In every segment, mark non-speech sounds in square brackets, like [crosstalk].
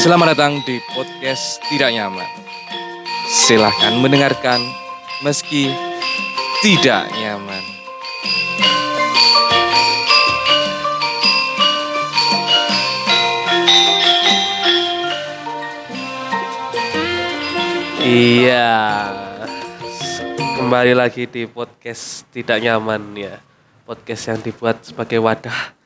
Selamat datang di podcast Tidak Nyaman. Silahkan mendengarkan meski tidak nyaman. Iya, kembali lagi di podcast Tidak Nyaman ya. Podcast yang dibuat sebagai wadah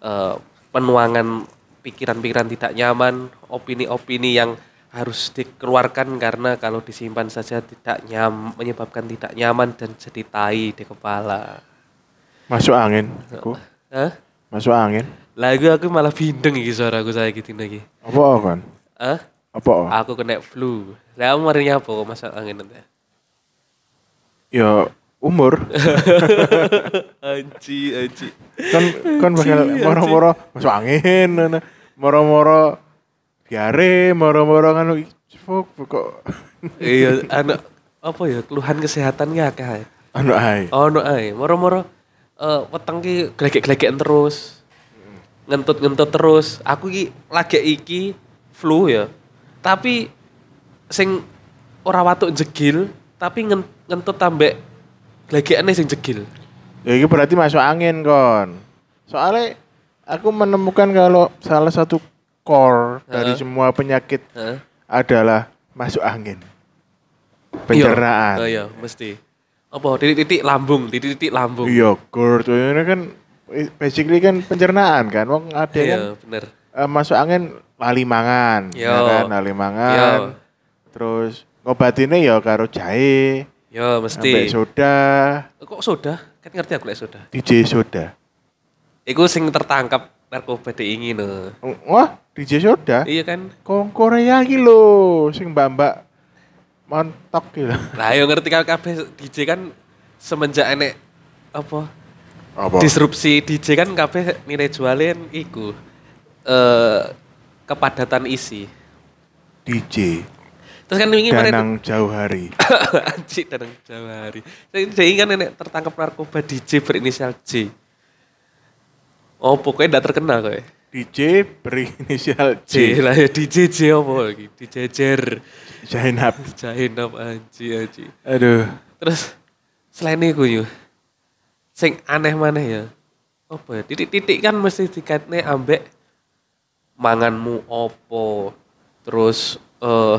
eh, penuangan pikiran-pikiran tidak nyaman, opini-opini yang harus dikeluarkan karena kalau disimpan saja tidak nyam menyebabkan tidak nyaman dan jadi tai di kepala. Masuk angin. Aku Hah? masuk angin. Lagu aku malah bindeng iki suaraku saya gitu lagi. Apa kan? Hah? Apa? Aku kena flu. Lah hari apa kok masuk angin nanti? Ya umur [laughs] Anji, anji. kan kan bakal moro-moro masuk angin ngono. Moro-moro diare moro-moro kan fuk kok iya, anak apa ya keluhan kesehatan ya akeh. anu ae Oh, no ae. Moro-moro eh weteng ki glegek-glegekan terus. Ngentut-ngentut terus. Aku ki lagi iki flu ya. Tapi sing ora watuk jegil, tapi ngen- ngentut tambah glegekane sing jegil. ya ini berarti masuk angin kon soalnya aku menemukan kalau salah satu core dari Heeh. semua penyakit Heeh. adalah masuk angin pencernaan Oh iya, mesti. Apa titik-titik lambung, titik-titik lambung. Iya, GERD ini kan basically kan pencernaan kan. Wong ada kan Iya, bener. eh, masuk angin lali mangan, Yo. ya kan, lali mangan. Terus ngobatinnya ya karo jahe, Ya, sampai mesti. soda, Kok soda? Kan ngerti aku lek soda. DJ soda. Iku sing tertangkap narkoba diingin no. Wah, DJ soda. Iya kan? Kong Korea iki lho, sing mbak-mbak montok gitu. Lah yo ngerti kan kabeh DJ kan semenjak enek apa Apa? disrupsi DJ kan kabeh nilai jualin iku eh kepadatan isi. DJ Terus kan wingi kemarin Danang Jauh Hari. [coughs] anjir dan Jawa hari. Jadi kan enek tertangkap narkoba DJ berinisial J. Oh pokoknya ndak terkenal kowe. DJ berinisial J J. lah ya DJ J apa lagi? DJ Jer. Zainab. Jahinap anji anji. Aduh. Terus selain itu yo, sing aneh maneh ya, apa ya? Titik-titik kan mesti dikaitne ambek manganmu opo, terus eh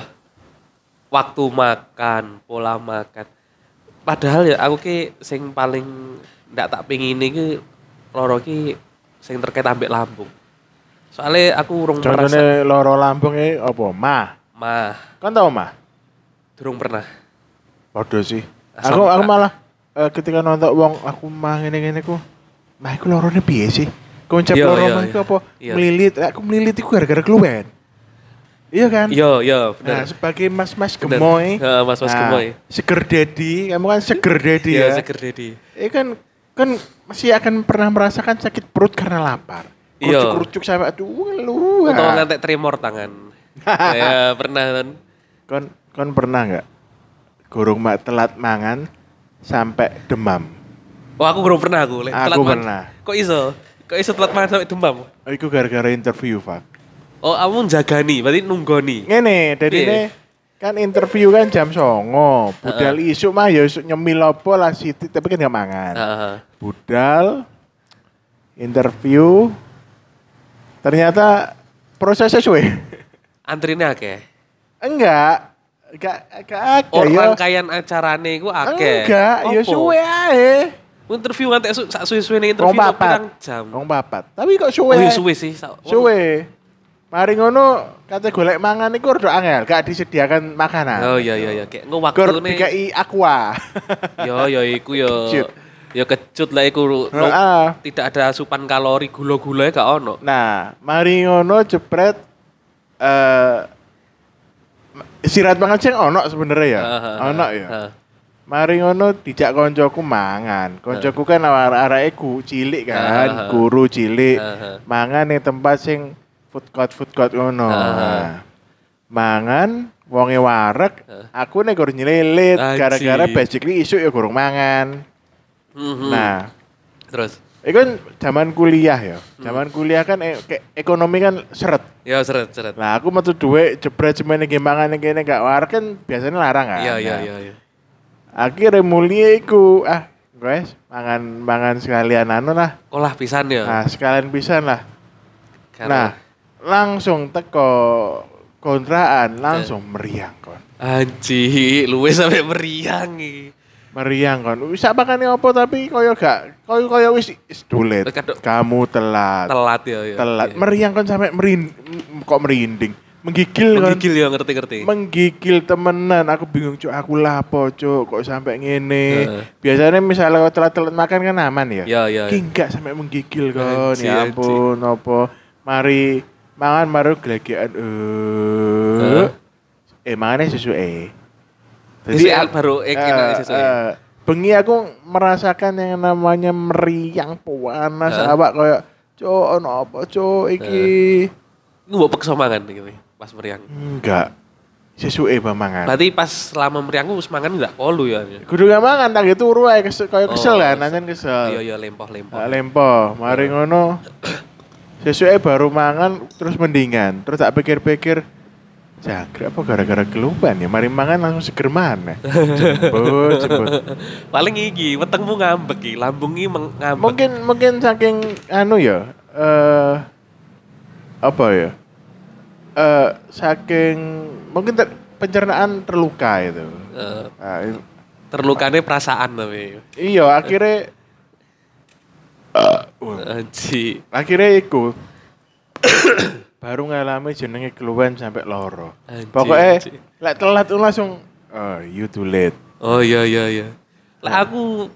waktu makan, pola makan. Padahal ya aku ki sing paling ndak tak pengin iki loro ki sing terkait ambek lambung. Soalnya aku urung merasa Contohnya loro lambung ini apa? Mah. mah, Kan tau mah? durung pernah. Waduh sih. Asam- Aku aku malah eh, ketika nonton wong aku mah ngene-ngene ku, mah iku lorone piye sih? Konsep Iya, loro iya, mah iya. iku apa? Iya. Melilit. Aku melilit iku gara-gara keluwen. Iya kan? Yo yo Nah, bener. sebagai mas-mas gemoy. Heeh, mas-mas nah, gemoy. Seger daddy, kamu kan seger daddy Iya, ya. seger Dedi. Ini kan kan masih akan pernah merasakan sakit perut karena lapar. Iya. Kerucuk-kerucuk sampai aduh lu. Atau ngantek tremor tangan. [laughs] ya pernah kan. Kon kon pernah nggak gorong mak telat mangan sampai demam? Oh aku belum pernah aku. Aku telat mangan. pernah. Kok iso? Kok iso telat mangan sampai demam? Oh, Iku gara-gara interview, Pak. Oh kamu jagani, berarti nunggoni. Ngene, Piye? ini kan interview kan jam songo. Budal isuk mah ya isuk nyemil apa lah siti, tapi kan gak mangan. Budal interview ternyata prosesnya suwe. Antrine akeh. Enggak. Enggak enggak ada Oh ya. rangkaian acarane iku akeh. Enggak, ya suwe ae. Interview ngantek su- sak suwe-suwe ning Rong interview papat. pirang jam. Rong papat. Tapi kok suwe. Oh suwe sih. Suwe. Mari ngono kate golek mangan iku rada angel, gak disediakan makanan. Oh iya iya iya kayak engko Gor waktune. dikai aqua. [laughs] Yo yo iku yo. Yo kecut lah iku. Heeh. Tidak ada asupan kalori gula-gula gak ono. Nah, mari ngono jepret eh istirahat mangan sing ono sebenarnya ya. Heeh, Ono ya. Mari ngono dijak koncoku mangan. Koncoku kan arek-areke ku cilik kan, guru cilik. Mangan ning tempat sing food court food court ngono. Heeh. Nah, Mangan wonge Heeh. aku nek gurung nyelilit gara-gara basically isuk ya gurung mangan. Mhm. Nah, terus Iku kan zaman kuliah ya. Zaman kuliah kan e- ke- ekonomi kan seret. Ya seret seret. Lah aku metu duit jebret semene ge mangan kene gak war kan biasanya larang kan. Iya iya Nah, iya iya. Akhirnya mulia iku ah guys mangan mangan sekalian anu lah. Kolah pisan ya. Nah, sekalian pisan lah. Karena- Nah, langsung teko kontraan langsung meriang kon. Anji, luwe sampai meriang iki. Meriang kon. Wis makane opo tapi koyo gak koyo koyo wis dulet. Kadok- Kamu telat. Telat ya ya. Telat. Iya. Meriang kon sampai merin kok merinding. Menggigil kon. Menggigil ya ngerti-ngerti. Menggigil temenan. Aku bingung cuk aku lapo cuk kok sampai ngene. Heeh. Biasanya misalnya kau telat-telat makan kan aman ya. Ya ya. Ki enggak sampai menggigil kon. Anji, Ya ampun opo. Mari mangan baru gelegean eh Heeh. eh mangannya sesuai. Jadi baru eh, kena sesuai. bengi aku merasakan yang namanya meriang panas Heeh. awak kayak cuk ono apa cuk iki. Nggak peksa mangan gitu pas meriang. Enggak. Sesuai pamangan. Berarti pas selama meriang gue mangan enggak kolu ya. Kudu gak mangan tak gitu turu ae kesel kayak kesel Oh, kan, nanti kesel. Iya iya lempoh-lempoh. Tak lempo, mari ngono. [coughs] Sesuai baru mangan terus mendingan. Terus tak pikir-pikir jangkrik apa gara-gara kelupan ya? Mari mangan langsung seger mana? Jemput, jemput. [laughs] Paling iki wetengmu ngambek iki, lambungi ngambek. Mungkin mungkin saking anu ya, eh apa ya? Eh saking mungkin ter- pencernaan terluka itu. Eh, Nah, terlukane perasaan tapi. iya, akhirnya eh, wah. Anji. akhirnya iku [coughs] baru ngalami jenenge keluhan sampai loro. Pokoknya lek telat langsung oh, you too late. Oh iya iya iya. Lah aku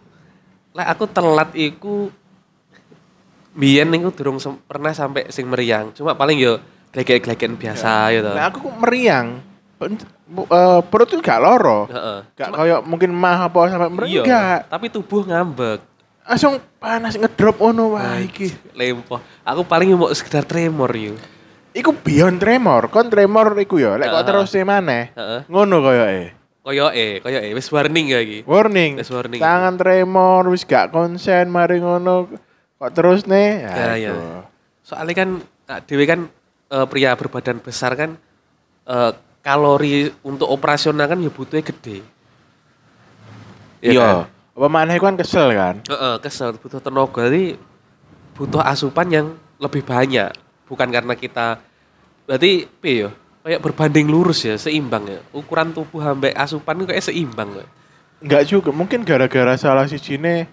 lah aku telat iku biyen niku durung sem- pernah sampai sing meriang. Cuma paling yo glegek-glegekan biasa ya toh. Nah, aku kok meriang. Eh, perut tuh gak loro. Heeh. Gak kayak mungkin mah apa sampai meriang. Iya, tapi tubuh ngambek. Langsung panas ngedrop ono wah iki. Lempoh. Aku paling mau sekedar tremor yo. Iku beyond tremor. Kon tremor iku ya. Lek kok terus maneh. Heeh. Ngono koyoke. Koyoke, koyoke wis warning ya iki. Warning. Wis warning. Tangan tremor wis gak konsen mari ngono. Kok terus nih? Ya, ya. Aduh. Soalnya kan Kak Dewi kan eh, pria berbadan besar kan eh, kalori untuk operasional kan ya butuhnya gede. Iya. Apa maneh kan kesel kan? Heeh, kesel butuh tenaga jadi butuh asupan yang lebih banyak. Bukan karena kita berarti piye ya? Kayak berbanding lurus ya, seimbang ya. Ukuran tubuh ambek asupan itu kayak seimbang ya. Enggak juga, mungkin gara-gara salah si Cine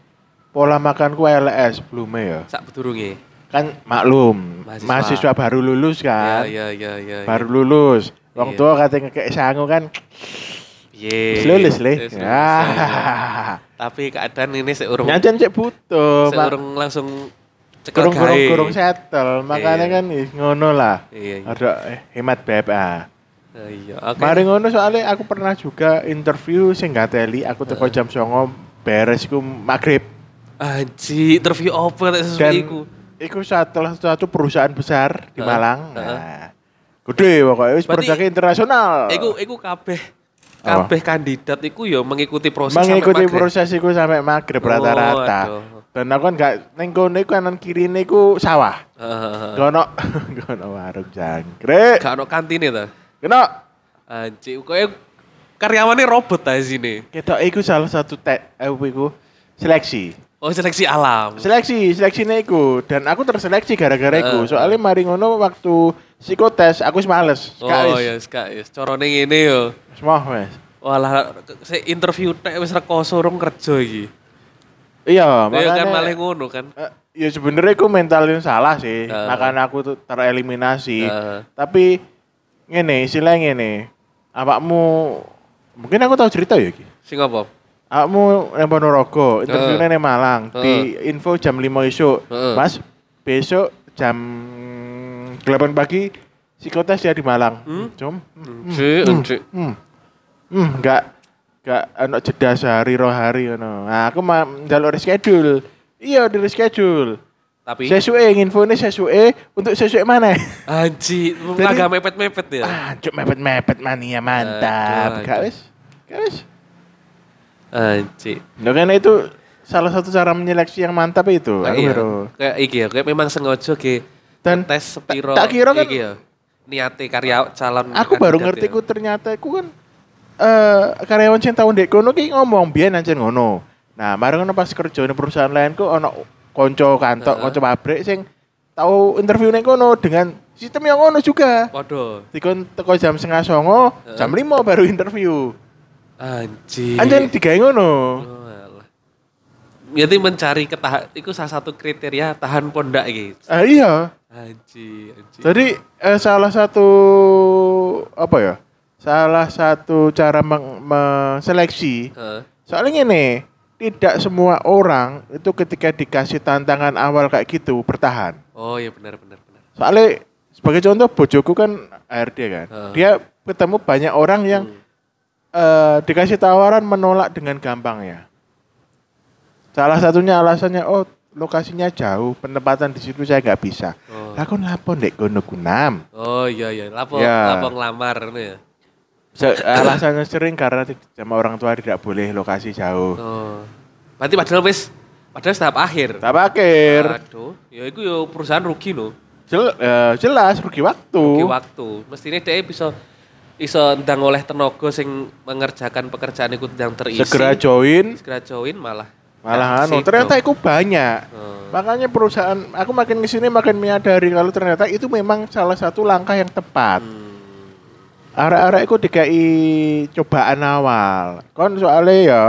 pola makanku LS belumnya ya. Sak bedurunge. Kan maklum, Mahasiswa. mahasiswa, baru lulus kan. Ya ya ya ya. Baru lulus. Wong Iya. tua katanya kayak sangu kan. Wis lulus le. Ya, ya. Ah. Tapi keadaan ini seurung Nyancan cek butuh. seurung langsung Kurung kurung kurung settle, makanya Iya. kan ih, ngono lah. Iya, iya. Ada hemat beb ah. Iya. Mari ngono soalnya aku pernah juga interview sing gak teli, aku teko jam 09.00 beres iku maghrib. Anji, interview apa tak sesuai Dan iku? iku salah satu perusahaan besar di Malang. Nah, gede pokoknya produk internasional. Iku iku kabeh kabeh kandidat iku ya mengikuti proses mengikuti proses iku sampai maghrib Oh, rata-rata. aduh. Dan aku kan gak neng kono iku kanan kiri niku sawah. Heeh. Gono gono [laughs] warung jangkrik. Gak ono kantine ta? Gono Anji, koyo karyawannya robot ta sini. kita iku salah satu te, eh, iku seleksi. Oh, seleksi alam. Seleksi, seleksi iku dan aku terseleksi gara-gara iku. Heeh. Soalnya mari ngono waktu psikotes aku wis males. Gak Oh, wis. ya, kak, ya. Corone ngene yo. Wis moh wis. Walah, se interview tek wis rekoso urung kerja iki. Iya, Ya kan makanya malah ngono kan. Eh, ya sebenarnya aku mentalnya salah sih. Heeh. Makanya aku tuh tereliminasi. Heeh. Tapi ngene, istilahnya ngene. Awakmu mungkin aku tahu cerita ya iki. Sing apa? Awakmu nang Ponorogo, interviewnya nang Malang, di info jam 5 esuk. Heeh. Mas, besok jam 8 pagi psikotes ya di Malang. Hmm? Cum. Anji, anji. Hmm. Hmm, enggak enggak ono jeda sehari roh hari ngono. Nah, aku mah njaluk reschedule. Iya, di reschedule. Tapi Sesuai infonya sesuai untuk sesuai mana? Anji, [laughs] agak mepet-mepet ya. ah, mepet-mepet mania mantap. Gak wis. Gak wis. Anji. Nah, karena itu salah satu cara menyeleksi yang mantap itu. Aku iya, kayak iki ya, kayak memang sengaja ge Dan tes sepiro tak kira kan- iki ya. Niate karya calon Aku baru kandidat ngerti ya. ku ternyata aku kan eh karyawan sing tahun dek kono ki ngomong biyen ancen ngono. Nah, mari ngono pas kerja di perusahaan lain ku ono konco kantor, Heeh. konco pabrik sing tahu interview ning kono dengan sistem yang ngono juga. Waduh, Dikon teko jam setengah songo, Heeh. jam lima baru interview. anjir. Anjen digawe ngono. Oh, alah. Jadi mencari ketahan, itu salah satu kriteria tahan pondak gitu. Ah iya. Anjir, anjir. Jadi eh, salah satu apa ya? Salah satu cara meng- menseleksi Heeh. Soalnya ini tidak semua orang itu ketika dikasih tantangan awal kayak gitu bertahan. Oh iya benar benar benar. Soalnya sebagai contoh bojoku kan ARD kan. Heeh. Dia ketemu banyak orang yang Hmm. eh, dikasih tawaran menolak dengan gampangnya. Salah satunya alasannya oh lokasinya jauh, penempatan di situ saya nggak bisa. Oh. Lah kon lapo ndek kono kunam. Oh iya iya, lapo Ya. lapo ngelamar ngono ya. Se- alasannya sering karena sama orang tua tidak boleh lokasi jauh. Oh. Berarti padahal wis padahal tahap akhir. Tak pakir. Aduh, ya itu ya perusahaan rugi no. Jel- eh, jelas rugi waktu. Rugi waktu. Mestinya dia bisa bisa ndang oleh tenaga sing mengerjakan pekerjaan itu yang terisi. Segera join, segera join malah. malah anu. Ternyata itu banyak. Oh. Makanya perusahaan, aku makin ke sini makin menyadari kalau ternyata itu memang salah satu langkah yang tepat. Hmm. Arek-arek itu dikai cobaan awal. Kon soalnya ya,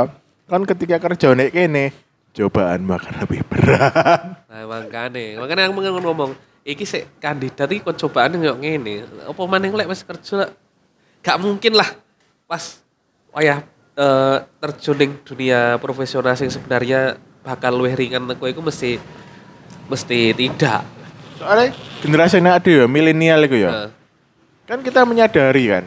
kon ketika kerja nek kene, cobaan makan lebih berat. [laughs] Nah, makanya, makanya aku ngomong ngomong, iki sik kandidat iki kok cobaan yo ngene. Apa maning lek wis kerja gak mungkin lah pas wayah eh, terjun ning dunia profesional sing sebenarnya bakal luwih ringan aku iku mesti mesti tidak. Soalnya generasi ini ada ya, milenial itu ya. Heeh. Kan kita menyadari kan,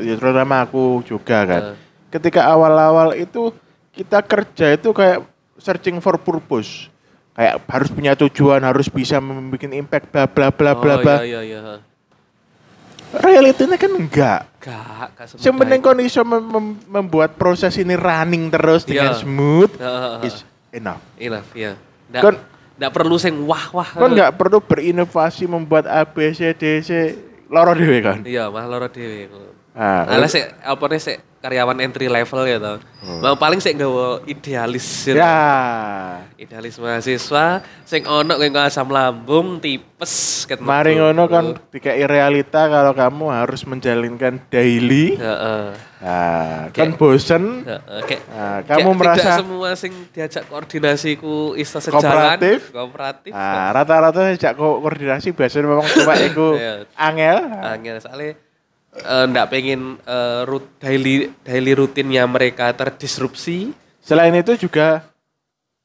ya, terutama aku juga kan. Ketika awal-awal itu kita kerja itu kayak searching for purpose. Kayak harus punya tujuan, harus bisa membuat impact bla bla bla bla Oh, bla. Iya iya iya. Realitinya kan enggak. Gak, gak semudah Yang penting itu. kon iso mem- mem- membuat proses ini running terus dengan Iya. smooth is enough. Enough, ya. Nggak, Kon- nggak perlu sing wah-wah. Kon nggak perlu berinovasi membuat A B C D C loro dhewe kan. Iya, malah loro dhewe. Ah, Alah sik apa nih sik karyawan entry level ya toh. Mau paling sik nggawa idealis. ya. ya. Idealis mahasiswa sing ono kowe asam lambung tipes ket Mari ngono kan dikai realita kalau kamu harus menjalankan daily. Heeh. Nah, kan Kayak- bosen. Heeh, kayak Nah, kayak kamu tidak merasa semua sing diajak koordinasi ku iso Kooperatif. sejalan kooperatif Nah, rata-rata sejak ko- koordinasi biasanya memang cuma [laughs] itu Iya. angel. angin soalnya eh, ndak pengen eh, rut, daily daily rutinnya mereka terdisrupsi Selain itu juga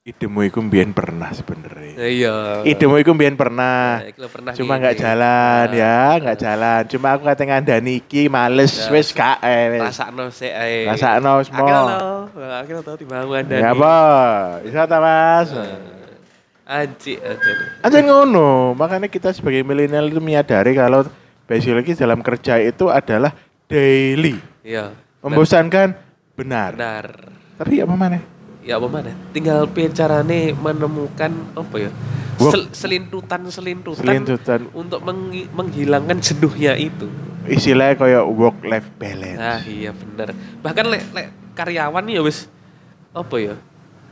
idemu iku mbiyen pernah sebenarnya. Eh, iya Idemu iku mbiyen pernah. Nah, pernah Cuma nggak jalan Nah, ya, nggak jalan. Cuma aku kata ngandani iki males Ya. wis gak eh wis. rasakno sik ae Rasakno semua. akhirnya tau dibangun dan Ya apa? Bisa ta Mas? anji aja Anjir ngono, makanya kita sebagai milenial itu menyadari kalau basically dalam kerja itu adalah daily. iya Membosankan benar. benar Tapi apa mana? ya apa mana tinggal carane menemukan apa ya. Sel- selintutan selintutan Selintutan untuk menghi- menghilangkan jenuhnya itu istilahnya kayak work life balance. Nah iya bener. Bahkan lek lek karyawan ya wis apa ya?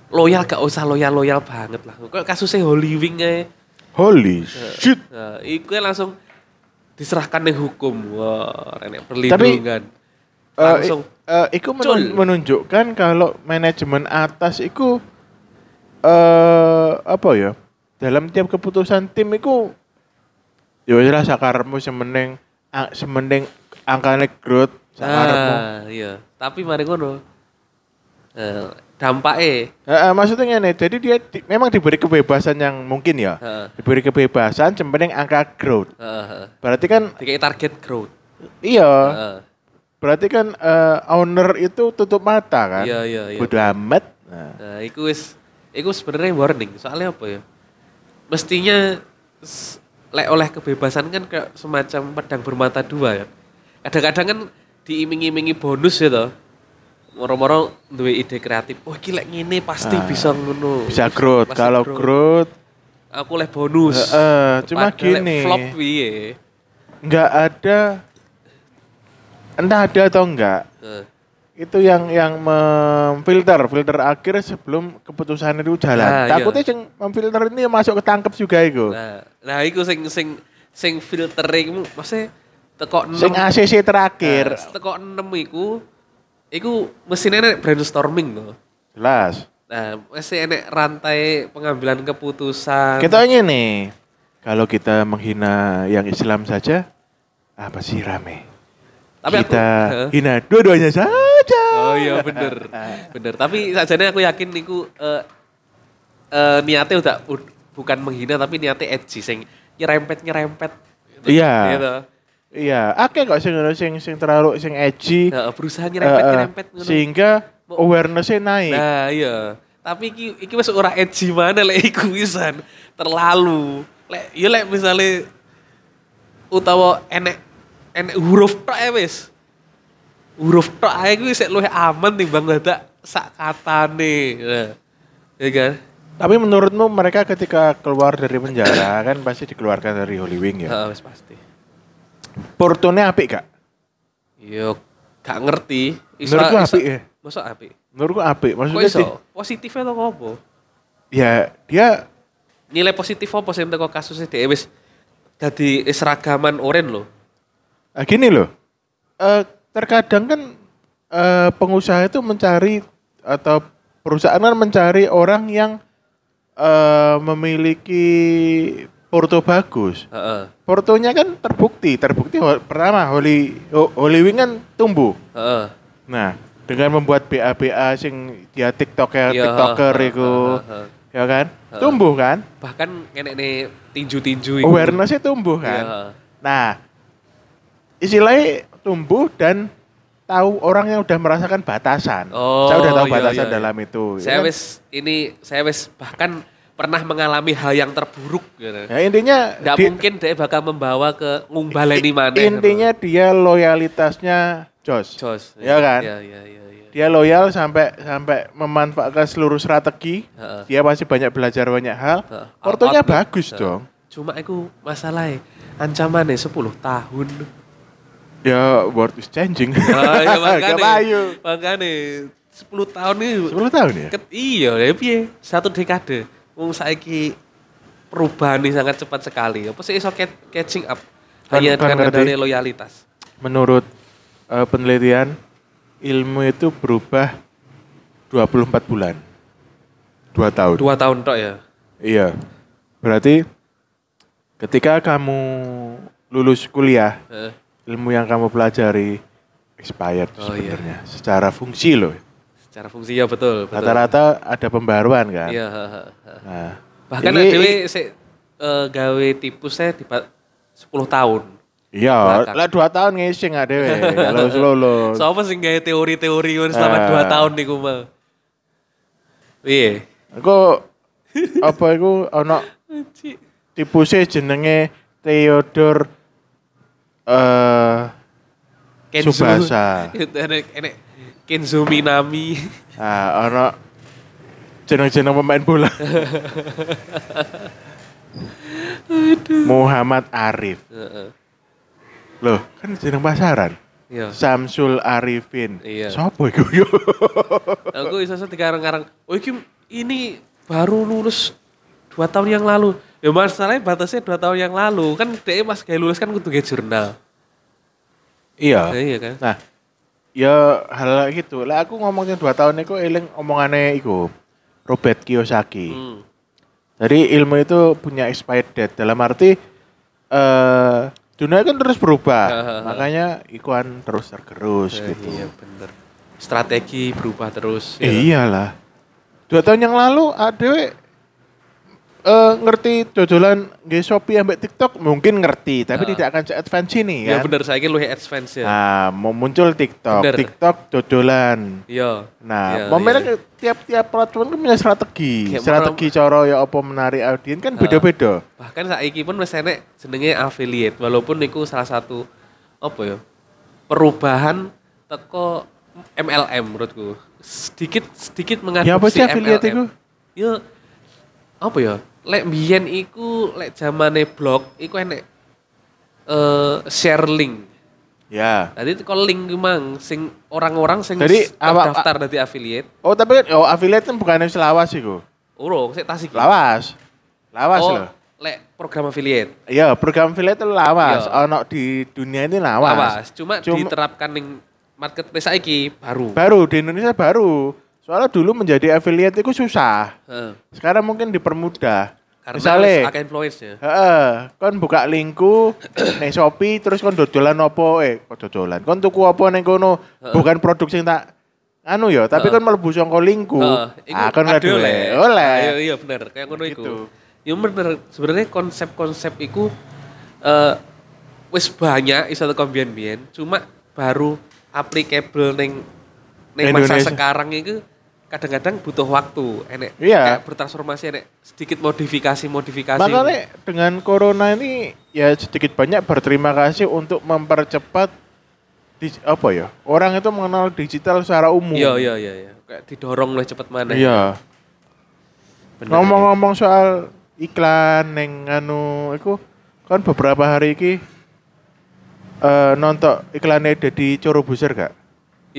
Loyal gak usah loyal-loyal banget lah. Kayak kasusnya Holy Wing ae. Holy shit. Nah, iku langsung diserahkan nih hukum. Wah, renek perlindungan. Eh, langsung eh, iku menun- menunjukkan kalau manajemen atas iku eh apa ya? Dalam tiap keputusan tim iku ya wis lah sakarepmu semeneng a- semeneng angkane growth sakarepmu. Nah, iya. Tapi mari ngono. Eh, dampaknya Heeh, maksudnya ngene, jadi dia di- memang diberi kebebasan yang mungkin ya. Heeh. Diberi kebebasan semeneng angka growth. heeh, heeh. Berarti kan Dikai target growth. iya, Heeh. berarti kan eh, owner itu tutup mata kan. Iya, iya, iya. Bodo amat. Nah, Nah, iku wis iku sebenarnya warning. Soalnya apa ya? Mestinya lek oleh kebebasan kan kayak semacam pedang bermata dua ya. Kadang-kadang kan diiming-imingi bonus ya toh. Moro-moro duwe ide kreatif. Oh, iki lek ngene pasti Ah. bisa ngono. Bisa growth. Kalau growth, aku leh bonus. Heeh, cuma Padahal lek gini. Flop piye? nggak ada, entah ada atau enggak, Heeh. itu yang yang memfilter filter akhir sebelum keputusan itu jalan. Ah, iya. Takutnya yang memfilter ini masuk ketangkep juga itu. Nah, nah iku sing sing sing filtering maksudnya teko 6 Sing ACC terakhir, Nah, teko 6 iku iku mesinnya nek brainstorming loh. jelas. Nah, masih enek rantai pengambilan keputusan. Kita nih, kalau kita menghina yang Islam saja, apa sih rame? Tapi aku- kita Heeh. [laughs] hina dua-duanya saja. Oh iya bener, bener. Tapi sajane aku yakin niku eh eh, niatnya udah ud- bukan menghina tapi niatnya edgy, sing nyerempet nyerempet. Iya. Gitu. Iya, akeh kok sing ngono sing sing terlalu sing edgy. Nah, berusaha eh, nyerempet eh, nyerempet ngono. sehingga awareness-nya naik. Nah iya. Tapi iki iki wis ora edgy mana lek iku wisan terlalu. Lek ya lek misale utawa enek enek huruf tok wis. Huruf tok ae kuwi sik luwih aman timbang dadak sak katane. Nah, ya kan? Tapi menurutmu mereka ketika keluar dari penjara kan pasti dikeluarkan dari Holy Wing ya. Heeh wis pasti. Portone apik gak? Yo gak ngerti. Menurutku apik ya. Masa apik? Menurutku apik. Kok Maksudnya iso? di- Positif atau apa? ya dia Nilai positif apa sih teko kasusnya dhewe wis dadi seragaman oren loh. ah, gini loh. Eh, terkadang kan eh, pengusaha itu mencari atau perusahaan kan mencari orang yang eh, memiliki porto bagus. Heeh. Portonya kan terbukti, terbukti pertama Holy Ho- Holy Wing kan tumbuh. Heeh. Nah, dengan membuat BA-BA sing dia TikToker, Iya, TikToker itu, heeh, heeh. ya kan? Tumbuh kan? Bahkan nenek nih tinju-tinju iku. Awareness-nya tumbuh Iya. kan? Nah, istilahnya tumbuh dan tahu orang yang udah merasakan batasan. Oh, saya udah tahu iya, batasan iya, iya. dalam itu. ya Saya kan? wis ini saya wis bahkan pernah mengalami hal yang terburuk gitu. Ya, intinya Nggak di- mungkin dia bakal membawa ke ngumbaleni mana. intinya dia loyalitasnya Jos. jos. Iya kan? Iya, iya, iya, iya. Dia loyal sampai sampai memanfaatkan seluruh strategi. Heeh. Dia pasti banyak belajar banyak hal. Portonya bagus Heeh. dong. Cuma aku masalahnya ancamannya 10 tahun. Ya world is changing. [laughs] Ah, ya makanya. Makanya 10 tahun ini 10 tahun ya? Iya, ya piye? Satu dekade. Wong saiki perubahan ini sangat cepat sekali. Apa sih iso cat- catching up Kan- hanya kan ngerti. adanya loyalitas. Menurut eh, penelitian ilmu itu berubah 24 bulan. Dua tahun. Dua tahun tok ya. Iya. Berarti ketika kamu lulus kuliah, Heeh. ilmu yang kamu pelajari expired Oh, iya. sebenarnya secara fungsi loh. Secara fungsi ya betul. Rata-rata ada pembaruan kan. Iya. Nah, Bahkan ini- dewe sik eh, gawe tipusnya di 10 tahun. Iya, lah dua tahun ngising nggak dewe kalau [laughs] lulus. So apa sih gawe teori-teori selama Ah. 2 tahun niku mah. Iya. Aku apa iku ono tipusnya jenenge Theodore eh Subasa. Itu enek enek Kenzo Minami. ah ono jeneng-jeneng pemain bola. [laughs] Muhammad Arif. Heeh. Loh, kan jeneng pasaran. Iya. Samsul Arifin. Iya. Sopo iku yo? [laughs] Aku iso dikarang-karang. Oh iki ini baru lulus dua tahun yang lalu. Ya masalahnya batasnya dua tahun yang lalu. Kan dia mas kayak lulus kan kudu nge jurnal. iya. Ya, iya kan? Nah, ya hal gitu. Lah aku ngomongnya dua tahun itu eling omongane iku Robert Kiyosaki. Hmm. Jadi ilmu itu punya expired date. Dalam arti eh dunia kan terus berubah. Makanya ikuan terus tergerus Eh, gitu. Iya bener. Strategi berubah terus. Eh, ya. iyalah. Dua tahun yang lalu ada eh ngerti dodolan nge Shopee ambek TikTok mungkin ngerti, tapi Ah. tidak akan se-advance ini Ya kan. bener, saya kira lu advance ya. Nah, mau muncul TikTok, Bener. TikTok dodolan. Iya. Nah, Iya, momennya iya. tiap-tiap platform kan punya strategi. Kayak strategi cara ya apa menarik audiens kan Ah. beda-beda. Bahkan saiki pun wis enek jenenge affiliate walaupun niku salah satu apa ya? Perubahan teko MLM menurutku. Sedikit sedikit Ya apa mengadopsi sih affiliate MLM. itu? Ya apa ya? Lek biyen iku lek zamane blog iku enek eh share link. Ya. Tadi kalau link memang sing orang-orang sing Jadi, awak- terdaftar dari affiliate. Oh tapi kan oh affiliate kan bukannya selawas sih kok. Urung, sik tas iki. Lawas. Lawas oh, loh. lek program affiliate. Iya, program affiliate itu lawas. Iya. Ono di dunia ini lawas. Lawas. Cuma, Cuma- diterapkan ning marketplace saiki baru. Baru di Indonesia baru. Soalnya dulu menjadi affiliate itu susah. Heeh. Sekarang mungkin dipermudah. Karena Misalnya, wis akeh influence-nya. Heeh, kon buka linku [clears throat] ning Shopee terus kon dodolan opo eh kok dodolan. Kon tuku opo ning kono bukan produk sing tak anu ya, tapi kon mlebu saka linku. Heeh, Ah, kon oleh. oleh. Oleh. Ah, Iya, iya bener, kayak ngono iku. Gitu. Ya bener, sebenarnya konsep-konsep iku eh wis banyak iso teko biyen-biyen, cuma baru applicable ning ning masa sekarang itu kadang-kadang butuh waktu, enek Iya. kayak bertransformasi enek sedikit modifikasi-modifikasi. Makanya dengan corona ini ya sedikit banyak berterima kasih untuk mempercepat di, apa ya? Orang itu mengenal digital secara umum. Iya, iya, iya, iya. Kayak didorong lebih cepet mana. Iya. Ngomong-ngomong soal iklan neng anu iku kan beberapa hari iki eh nonton iklannya Deddy Corbuzier gak?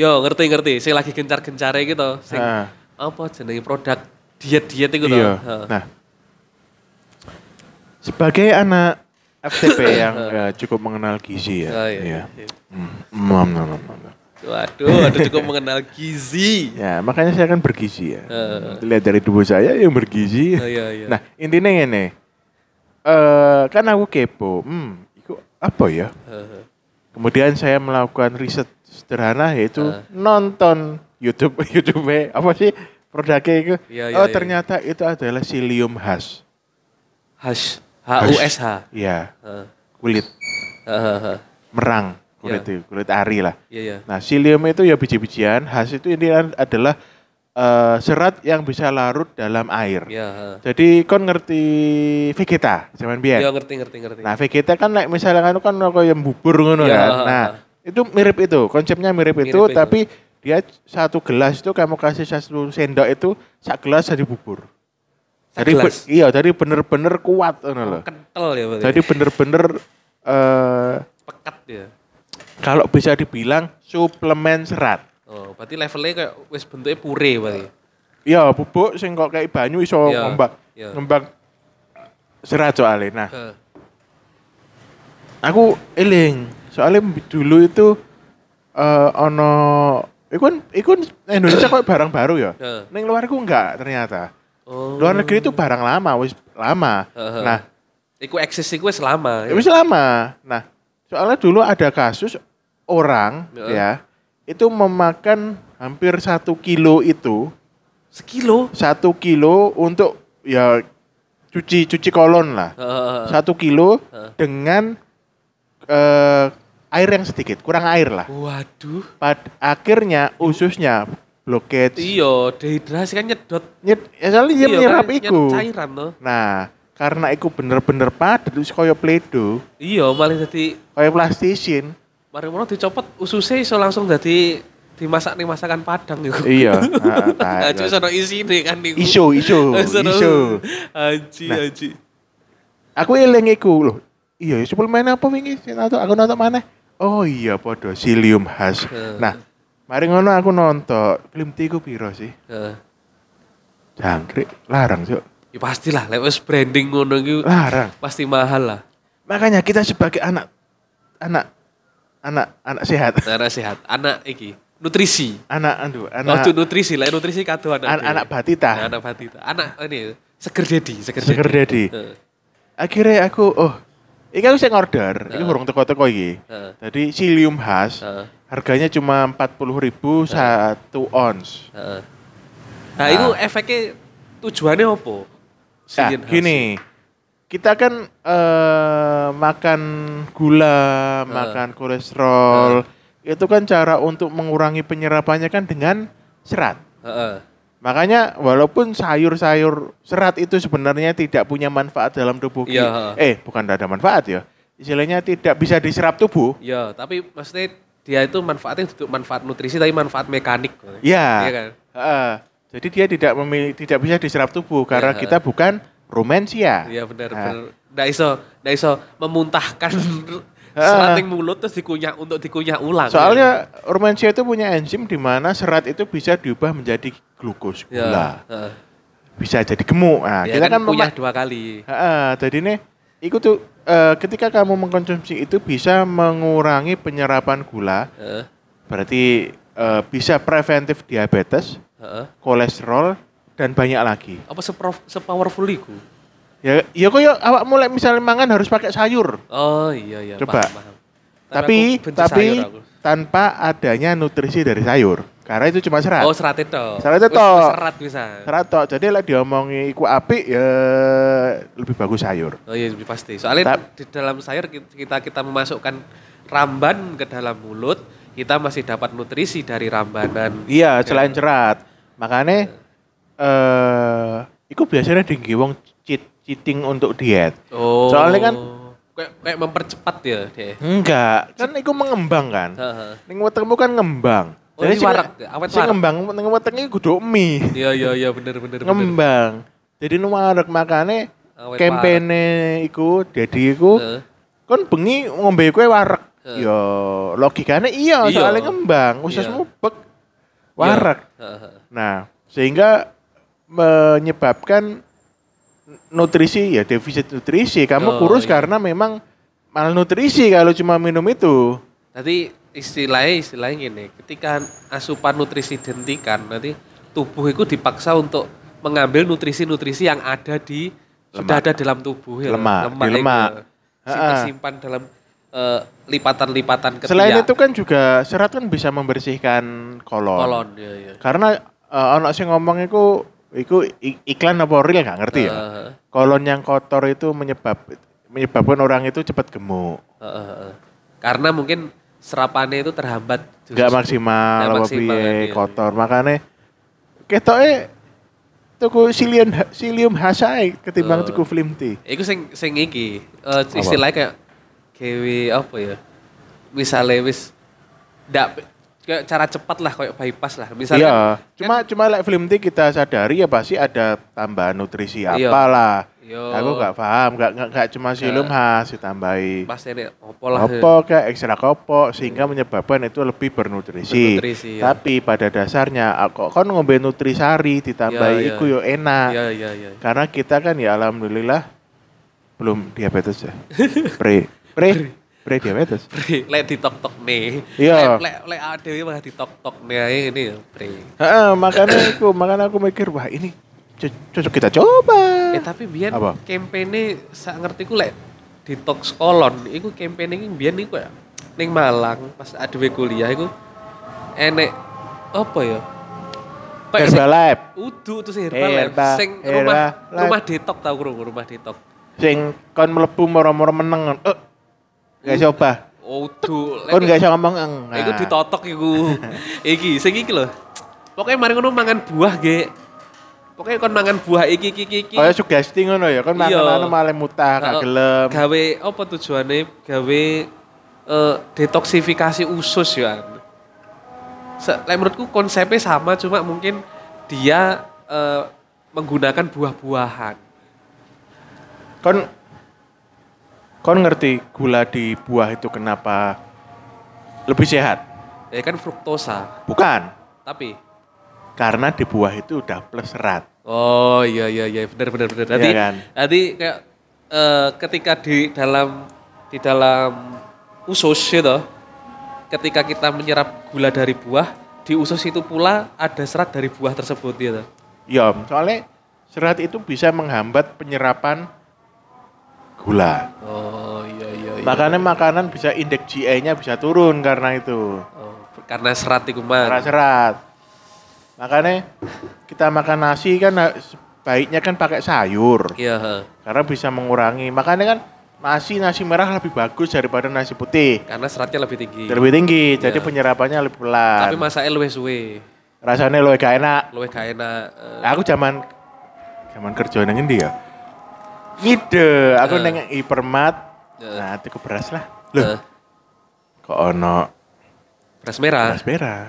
Yo, ngerti ngerti. Sing lagi gencar-gencare gitu, sing Ah. apa jenenge produk diet-diet itu Iya. Nah, sebagai anak FTP [coughs] yang eh, cukup mengenal gizi ya. Oh, iya. iya. iya. Nom. Waduh, ada cukup mengenal gizi. Ya, makanya saya kan bergizi ya. Heeh. Lihat dari tubuh saya yang bergizi. Oh, iya, iya. Nah, intinya ini. Eh, kan aku kepo. Hmm, itu apa ya? Heeh. Kemudian saya melakukan riset sederhana yaitu Ah. nonton YouTube [laughs] YouTube apa sih produknya itu? Iya, iya, oh iya. ternyata itu adalah psyllium hash. Hash, H U S H. Iya, Heeh. kulit Heeh, heeh. merang, kulit itu, kulit ari lah. Iya, iya. Nah, psyllium itu ya biji-bijian, hash itu ini adalah eh, serat yang bisa larut dalam air. Iya, heeh. Jadi kon ngerti Vegeta zaman biyen. Iya, ngerti ngerti ngerti. Nah, Vegeta kan like, misalnya kan kan kayak bubur ngono Iya, kan. ha, Nah, ha. Itu mirip itu, konsepnya mirip, Mirip itu, itu. tapi dia satu gelas itu kamu kasih satu sendok itu sak gelas jadi bubur. Jadi be- iya, jadi bener-bener kuat ngono loh. Kental ya berarti. Jadi bener-bener eh pekat ya. kalau bisa dibilang suplemen serat. Oh, berarti levelnya kayak wis bentuknya pure berarti. Iya, bubuk sing kok kayak banyu iso Iya, ngembak iya. ngembak serat soalnya. Nah, Heeh. Aku eling soalnya dulu itu eh ono iku kan iku kan Indonesia kok barang baru ya. Neng luar iku enggak ternyata. Oh. Luar negeri itu barang lama, wis lama. Heeh. Nah, Iku eksis iku wis lama. ya wis lama. Nah, soalnya dulu ada kasus orang Heeh. ya itu memakan hampir satu kilo itu Sekilo. satu kilo untuk ya cuci cuci kolon lah Heeh. satu kilo Heeh. dengan eh, air yang sedikit kurang air lah Waduh. Pad akhirnya ususnya blockage. Iya, dehidrasi kan nyedot. Nyet, ya soalnya dia Iya, menyerap kan iku. cairan tuh. Nah, karena iku bener-bener padat terus koyo pledo, Iya, malah jadi koyo plastisin. mari mau dicopot ususnya iso langsung jadi dimasak nih masakan Padang iku. iya, [laughs] Nah, cuma sono isine kan niku. Isu, isu, [laughs] isu. Aji, Nah. aji. Aku eling iku loh. Iya, suplemen apa wingi? Sing nonton- Aku nonton mana? Oh iya, podo psyllium hash. Heeh. Nah, mari ngono aku nonton. Film tiku piro sih? Heeh. Jangkrik, larang, Cuk. Ya pastilah, lek wis branding ngono iku Larang. pasti mahal lah. Makanya kita sebagai anak anak anak anak sehat, Anak sehat, anak iki nutrisi. anak aduh, Oh, anak itu nutrisi lah, nutrisi kado anak. an- anak batita. Nah, anak batita. Anak ini seger dedi, seger, Seger dedi. Heeh. Akhirnya aku oh, iki aku sing order, iki Heeh. burung teko-teko iki. Heeh. Jadi psyllium hash Heeh. harganya cuma 40.000 satu ons. Heeh. Nah, itu efeknya tujuannya apa? Nah, gini, kita kan eh, makan gula, makan kolesterol, itu kan cara untuk mengurangi penyerapannya kan dengan serat. hasil. Makanya walaupun sayur-sayur serat itu sebenarnya tidak punya manfaat dalam tubuh kita. Eh, bukan tidak ada manfaat ya. Istilahnya tidak bisa diserap tubuh. Ya, tapi maksudnya dia itu manfaatnya untuk manfaat nutrisi tapi manfaat mekanik. Iya. Iya kan? Heeh. jadi dia tidak memilih, tidak bisa diserap tubuh karena Iya. kita bukan rumensia. Iya benar Nah. benar. Nggak iso, nggak iso memuntahkan Ah. Serat yang mulut terus dikunyah untuk dikunyah ulang. Soalnya rumensia itu punya enzim di mana serat itu bisa diubah menjadi glukos, ya. gula. Heeh. Bisa jadi gemuk. Nah, Ya kita kan, kan, kunyah dua kali. Heeh, jadi nih itu tuh eh, ketika kamu mengkonsumsi itu bisa mengurangi penyerapan gula, Heeh. berarti eh, bisa preventif diabetes, Heeh. kolesterol dan banyak lagi. Apa sepowerful iku? Ya, ya kok ya awak mulai misalnya mangan harus pakai sayur. Oh iya iya. Coba. Paham, paham. Tapi tapi tanpa adanya nutrisi dari sayur. Karena itu cuma serat. Oh serat itu. Serat itu Wis- toh. Serat bisa. Serat tok. Jadi lah diomongi iku apik ya lebih bagus sayur. Oh iya pasti. Soalnya Tap- di dalam sayur kita kita memasukkan ramban ke dalam mulut, kita masih dapat nutrisi dari rambanan. Iya, selain serat. Makanya eh iku biasanya tinggi wong cheat, cheating untuk diet. Oh. Soalnya kan- kayak kayak mempercepat ya deh. Enggak, kan iku mengembang kan. Heeh. Ning wetengmu kan ngembang. Oh, ini warak, awet sing warak. ngembang ning wetenge kudu mie. Iya iya iya bener bener bener. ngembang. Jadi nuwarek makane Awet kempene iku jadi iku Heeh. kon bengi ngombe kue warek. Heeh. Yo logikane iya, soalnya ngembang, ususmu bek heeh. Nah, sehingga menyebabkan nutrisi ya defisit nutrisi. Kamu Oh, kurus iya. karena memang malnutrisi kalau cuma minum itu. Nanti istilahnya istilahnya gini, ketika asupan nutrisi dihentikan, nanti tubuh itu dipaksa untuk mengambil nutrisi-nutrisi yang ada di sudah Lemak. ada dalam tubuh ya. Lemak, di itu. lemak. Si- Ha-ha. tersimpan dalam eh, lipatan-lipatan ketiak. Selain itu kan juga serat kan bisa membersihkan kolon. kolon ya ya. Karena eh, ono sing ngomong iku iku iklan apa real gak ngerti ya. Heeh, Kolon yang kotor itu menyebab menyebabkan orang itu cepat gemuk. heeh, heeh. Karena mungkin serapannya itu terhambat. Gak maksimal Nggak apa piye iya. kotor. Makanya ketoke tuku silium silium hasai ketimbang Oh. tuku film tea. Iku sing sing iki eh, istilahnya kayak gawe apa ya? Misalnya wis ndak kayak cara cepat lah kayak bypass lah. Misalnya Iya, cuma cuma like film tea kita sadari ya pasti ada tambahan nutrisi Iya. apalah. Yo. Aku gak paham, gak, gak, gak cuma silium khas ditambahi. pasti ini opo lah. Apa kayak ekstra kopo sehingga menyebabkan itu lebih bernutrisi. Bernutrisi, ya. Tapi pada dasarnya kok kon ngombe nutrisari ditambahi Iya, iya. iku yo enak. Iya iya iya. Karena kita kan ya alhamdulillah belum diabetes ya. Pre pre pre diabetes. Bre, [laughs] lek ditok-tok nih. Iya. Lek lek lek adewe malah ditok-tok nih ae ini ya, bre. Heeh, makanya aku makanya aku mikir wah ini co- cocok kita coba. Eh tapi Apa? kampanye sak ngertiku lek detox kolon iku kampanye iki biyen iku ya ning Malang pas adewe kuliah iku enek apa ya? Sing- Herbalife Udu tuh sih Herbalife. Herba- Sing rumah Herbalife. rumah detok tau krungu rumah detok. sing kon mlebu moro-moro meneng. Eh. Gak coba. Udu. Kon gak iso ngomong eng. Nah. Iku ditotok iku. [laughs] iki sing iki lho. Pokoknya mari ngono mangan buah ge. Pokoknya kon mangan buah iki iki iki. iki. Kayak sugesti ngono ya, kon Iya. makan anu malah mutah gak gelem. Gawe apa tujuannya? Gawe eh, detoksifikasi usus ya. Lek menurutku konsepnya sama cuma mungkin dia eh, menggunakan buah-buahan. Kon kon ngerti gula di buah itu kenapa lebih sehat? Ya kan fruktosa. Bukan, Tapi karena di buah itu udah plus serat. Oh iya iya iya benar benar benar. Iya Nanti kan? nanti kayak eh, ketika di dalam di dalam usus gitu, ketika kita menyerap gula dari buah, di usus itu pula ada serat dari buah tersebut gitu. Ya, soalnya serat itu bisa menghambat penyerapan gula. Oh iya iya. iya. Makanya makanan bisa indeks GI-nya bisa turun karena itu. Oh, karena serat itu Karena mah. serat. Makanya kita makan nasi kan sebaiknya kan pakai sayur. Iya. Karena bisa mengurangi. Makanya kan nasi nasi merah lebih bagus daripada nasi putih. Karena seratnya lebih tinggi. Lebih tinggi, jadi Iya. penyerapannya lebih Tapi pelan. masaknya luwih suwe. Rasanya lebih gak enak. Luwih gak enak. eh. Aku zaman zaman kerja nang endi ya? Ngide, aku Eh. neng hipermat. Eh. Nah, tuku beras lah. Loh, Eh, kok ono Beras merah. beras merah.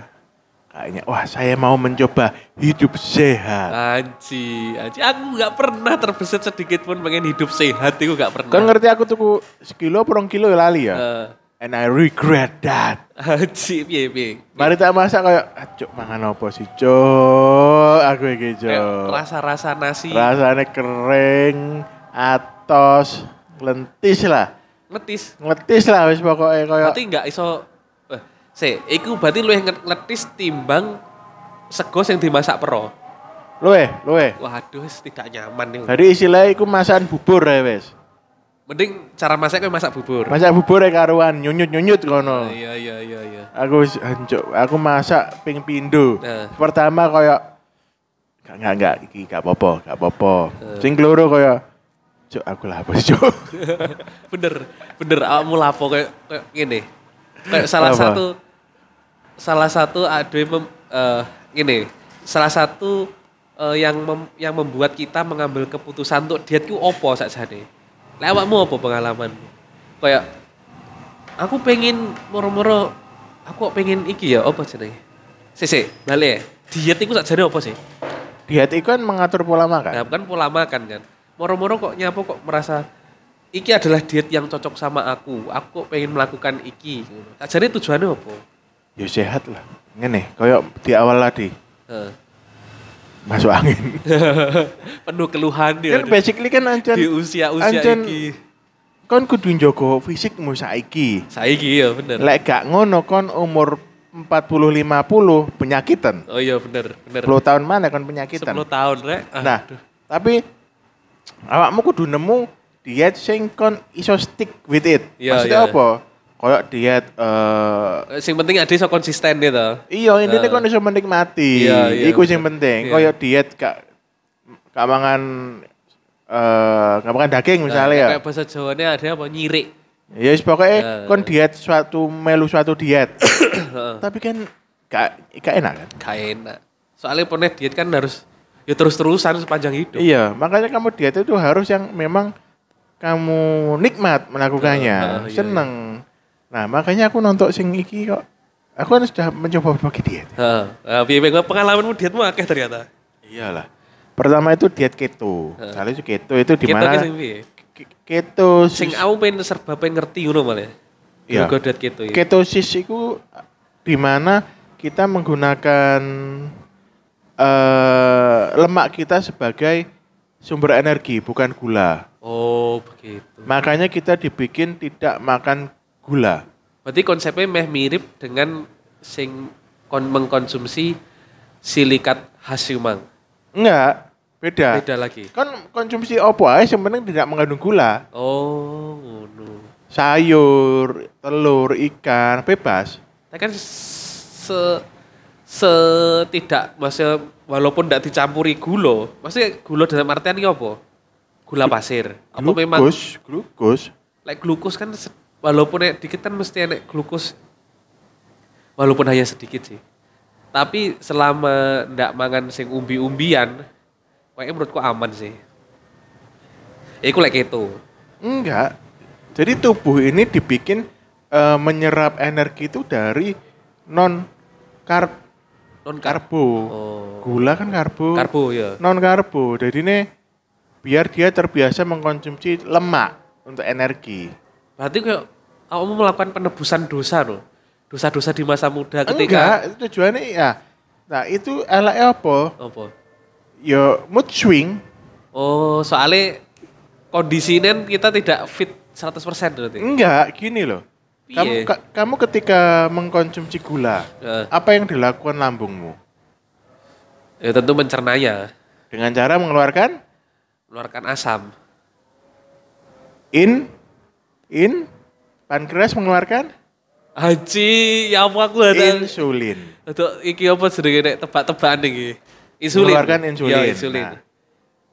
Kayaknya wah saya mau mencoba hidup sehat. Anji, anji. Aku nggak pernah terbesit sedikit pun pengen hidup sehat. Itu nggak pernah. Kan ngerti aku tuku sekilo porong kilo ya lali ya. Eh, And I regret that. Anji, piye piye. Mari tak masak kayak acuk mangan apa sih, Cuk? Aku iki, Kayak Cuk. rasa-rasa nasi. Rasanya kering, atos, lentis lah. Letis. Ngetis lah wis pokoknya kayak Berarti nggak iso. Eh, se, iku berarti lu yang letis timbang sego yang dimasak pro. luwe, luwe. Waduh, wis tidak nyaman nih. Jadi istilahnya iku masakan bubur ya wis. Mending cara masak kayak masak bubur. Masak bubur ya karuan nyunyut-nyunyut kono. Iya iya iya iya. Aku hancur, aku masak ping pindo. Nah. Pertama kayak gak enggak enggak iki gak apa-apa, gak apa-apa. Eh. Sing keloro kayak Cuk, aku sih, Cuk? [laughs] bener bener awakmu lapo kayak kayak gini. Kayak salah Apa? satu salah satu ada mem, eh, gini. Salah satu eh, yang mem- yang membuat kita mengambil keputusan untuk diet ku opo sakjane. Lek awakmu apa pengalaman? Kayak aku pengen moro-moro aku pengen iki ya apa jenenge? Sisi, balik ya. Diet itu sakjane apa sih? Diet itu kan mengatur pola makan. Nah, kan pola makan kan. Moro-moro kok nyapo kok merasa iki adalah diet yang cocok sama aku. Aku pengen melakukan iki. Jadi tujuannya apa? Ya sehat lah. Ngene, kayak di awal tadi Heeh. masuk angin. [laughs] Penuh keluhan dia kan basically kan ancen di usia-usia ancen iki. kon kudu njogo fisikmu saiki. Saiki ya bener. Lek gak ngono kon umur 40 50 penyakitan. Oh iya bener, bener. 10 tahun mana kon penyakitan. 10 tahun rek. Ah, Nah, tapi awakmu kudu nemu diet sing kon iso stick with it. Iya, Maksudnya iya. apa? Kayak diet eh Eh, Sing penting ada iso konsisten gitu. iya intinya Eh. kon iso menikmati. Iya, iya, Iku sing penting. Iya. Kayak diet gak gak mangan eh gak makan daging misalnya ya. Kayak bahasa Jawanya ada apa? Nyirik. Ya yes, pokoknya Ya. kon diet suatu melu suatu diet. [coughs] Tapi kan gak gak enak kan? Gak enak. Soalnya pernah diet kan harus ya terus-terusan sepanjang hidup. Iya, makanya kamu diet itu harus yang memang kamu nikmat melakukannya, ah, iya, seneng. Nah, makanya aku nonton sing iki kok. Aku kan sudah mencoba berbagai diet. Heeh. Piye piye pengalamanmu dietmu akeh ternyata. Iyalah. Pertama itu diet keto. Kali itu keto itu di mana? Keto Sing aku pengen serba pengen ngerti ngono malah. Iya. Gue diet gitu ya. ketosis itu di mana kita menggunakan eh lemak kita sebagai sumber energi, bukan gula. Oh, begitu. Makanya kita dibikin tidak makan gula. Berarti konsepnya meh mirip dengan sing kon mengkonsumsi silikat hasiumang. Enggak, beda. Beda lagi. Kan konsumsi opo ae yang penting tidak mengandung gula. Oh, ngono. Sayur, telur, ikan, bebas. Tapi kan se se tidak maksudnya walaupun tidak dicampuri gula, maksudnya gula dalam artian ini apa? Gula pasir. Apa memang Glukos, glukos. like glukos kan walaupun nek dikit kan mesti enek glukos walaupun hanya sedikit sih. Tapi selama ndak mangan sing umbi-umbian, kayaknya menurutku aman sih. Ya iku lek gitu. Enggak. Jadi tubuh ini dibikin eh, menyerap energi itu dari non karb Non karb. karbo. Oh. Gula kan karbo. Karbo ya. Non karbo. Jadi ini biar dia terbiasa mengkonsumsi lemak untuk energi. Berarti kayak kamu melakukan penebusan dosa loh. Dosa-dosa di masa muda ketika Enggak, itu tujuannya ya. Nah, itu elaknya apa? apa? Ya mood swing. Oh, soalnya kondisinya kita tidak fit 100% berarti. Enggak, gini loh. Kamu Piye? ka- kamu ketika mengkonsumsi gula, Eh, apa yang dilakukan lambungmu? ya tentu mencernanya, Dengan cara mengeluarkan mengeluarkan asam. in in pankreas mengeluarkan Haji, ya apa aku ada. insulin. Untuk iki apa sedikit tebak-tebakan iki. Insulin. Mengeluarkan insulin. Ya, insulin. Nah,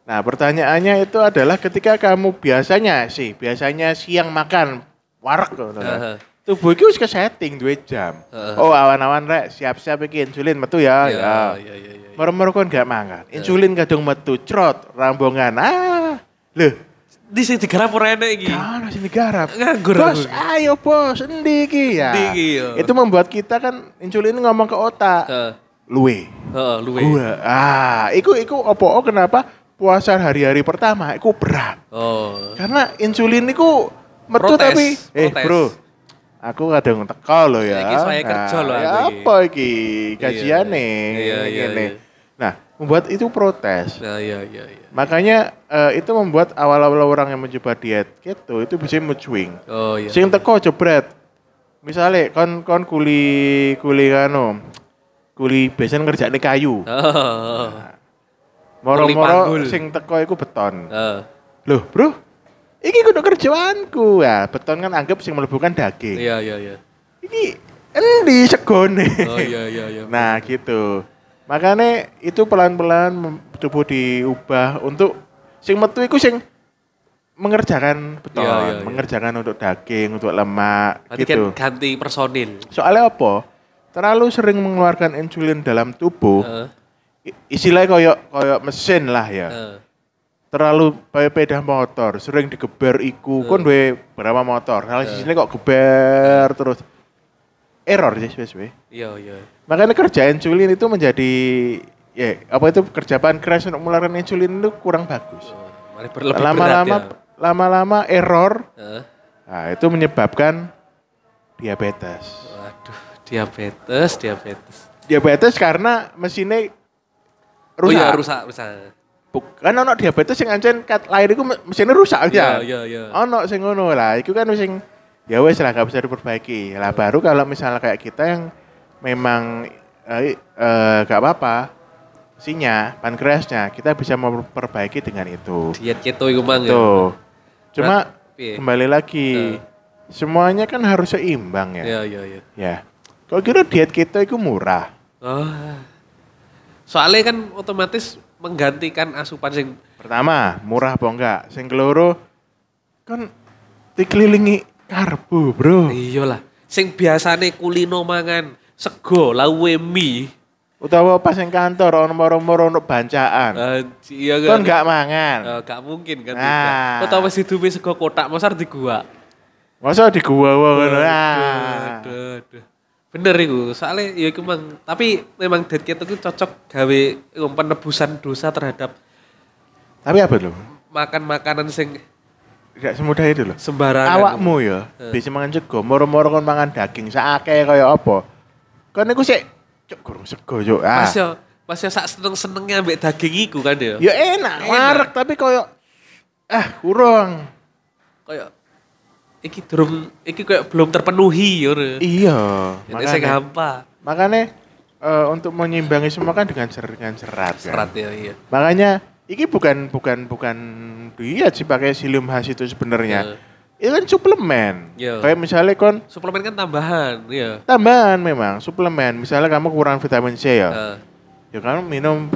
Nah, pertanyaannya itu adalah ketika kamu biasanya sih, biasanya siang makan warek loh. Heeh. Tubuh itu harus ke setting 2 jam. Heeh. Oh, awan-awan rek, siap-siap iki insulin metu ya. Ya, ya. ya, ya, ya. Merem-merem kon gak mangan. Insulin kadung metu, crot, rambongan. Ah. Loh, di sing digarap ora enek iki. Kan masih digarap. Nganggur Bos, ayo bos, endi iki ya. Endi iki, ya. Itu membuat kita kan insulin ngomong ke otak. Heeh. Luwe. Heeh, luwe. Gua. Ah, iku iku opo kenapa puasa hari-hari pertama iku berat. Oh. Karena insulin iku metu Protes, tapi eh protes. bro. Aku kadang teko lo ya. Iki saya kerja lho ya apa iki gajiane? Iya, iya, ngene. iya. Nah, membuat itu protes. Nah, iya iya iya. Makanya eh, itu membuat awal-awal orang yang mencoba diet keto itu bisa swing. Oh iya. Sing teko jebret. Misalnya kon kon kuli kuli anu kuli biasanya ngerjakne kayu. [laughs] Oh. Moro-moro panggul. sing teko iku beton. Heeh. Loh, Bro. Iki kudu kerjaanku ya. Beton kan anggap sing melebuhkan daging. Iya iya iya. Iki endi segone. Oh iya iya iya. [laughs] Nah, gitu. Makanya itu pelan-pelan tubuh diubah untuk sing metu iku sing mengerjakan beton, Iya, iya, iya. mengerjakan untuk daging, untuk lemak Berarti gitu. kan ganti personil. Soalnya apa? Terlalu sering mengeluarkan insulin dalam tubuh, i- istilahnya koyok koyok mesin lah ya. Heeh. Terlalu kayak sepeda motor, sering digeber iku, kon duwe berapa motor, salah sini kok geber terus. Error sih wis. Iya iya. Makanya kerja insulin itu menjadi ya apa itu kerja pankreas untuk mengeluarkan insulin itu kurang bagus. Oh, Lama-lama ya. lama-lama error, Heeh. nah itu menyebabkan diabetes. Waduh, diabetes, diabetes. Diabetes karena mesinnya Oh rusak. iya, rusak, rusak. Buk- kan ono diabetes yang ancen kat lahir itu me- mesinnya rusak ya. iya, iya. Ono sing ngono lah, itu kan sing ya wes lah gak bisa diperbaiki. Lah baru kalau misalnya kayak kita yang memang eh, eh, gak apa-apa sinya pankreasnya kita bisa memperbaiki dengan itu. Diet keto iku mang ya. Tuh. Cuma piye? kembali lagi semuanya kan harus seimbang ya. Iya, iya, iya. Ya. Kok kira diet kita itu murah? Oh. Soalnya kan otomatis menggantikan asupan sing Pertama, murah apa enggak? Sing keloro kan dikelilingi karbo, Bro. iya lah. Sing biasane kulino mangan sego lawe mie. Utawa pas yang kantor ono moro-moro untuk bancaan. Anji, iya Kan kan. enggak mangan. Eh, gak mungkin kan. Nah. Utawa wis diduwe sego kotak mosar di gua. Masa di gua gua ngono. Aduh, Ah. aduh, aduh. Bener iku, soalnya ya iku mang, tapi memang diet keto itu cocok gawe iku penebusan dosa terhadap Tapi apa lho? makan makanan sing Tidak semudah itu loh. sembarangan. Awakmu ya, bisa mangan sego, moro-moro kon mangan daging sakake kaya apa? Kon niku sik cuk gurung sego cuk. Ah. Mas yo, mas yo sak seneng-senengnya ambek daging iku kan ya. Ya enak, Enak. warek tapi koyo ah kurang. Kayak iki durung iki kayak belum terpenuhi yo. Iya, Ini saya gampang. makanya eh, untuk menyimbangi semua kan dengan ser dengan serat, kan. Serat ya iya. Makanya iki bukan bukan bukan diet sih pakai psyllium has itu sebenarnya. Itu kan suplemen. Iya. Kayak misalnya kon Suplemen kan tambahan, iya. tambahan memang suplemen. Misalnya kamu kurang vitamin C ya. Heeh. Ya kamu minum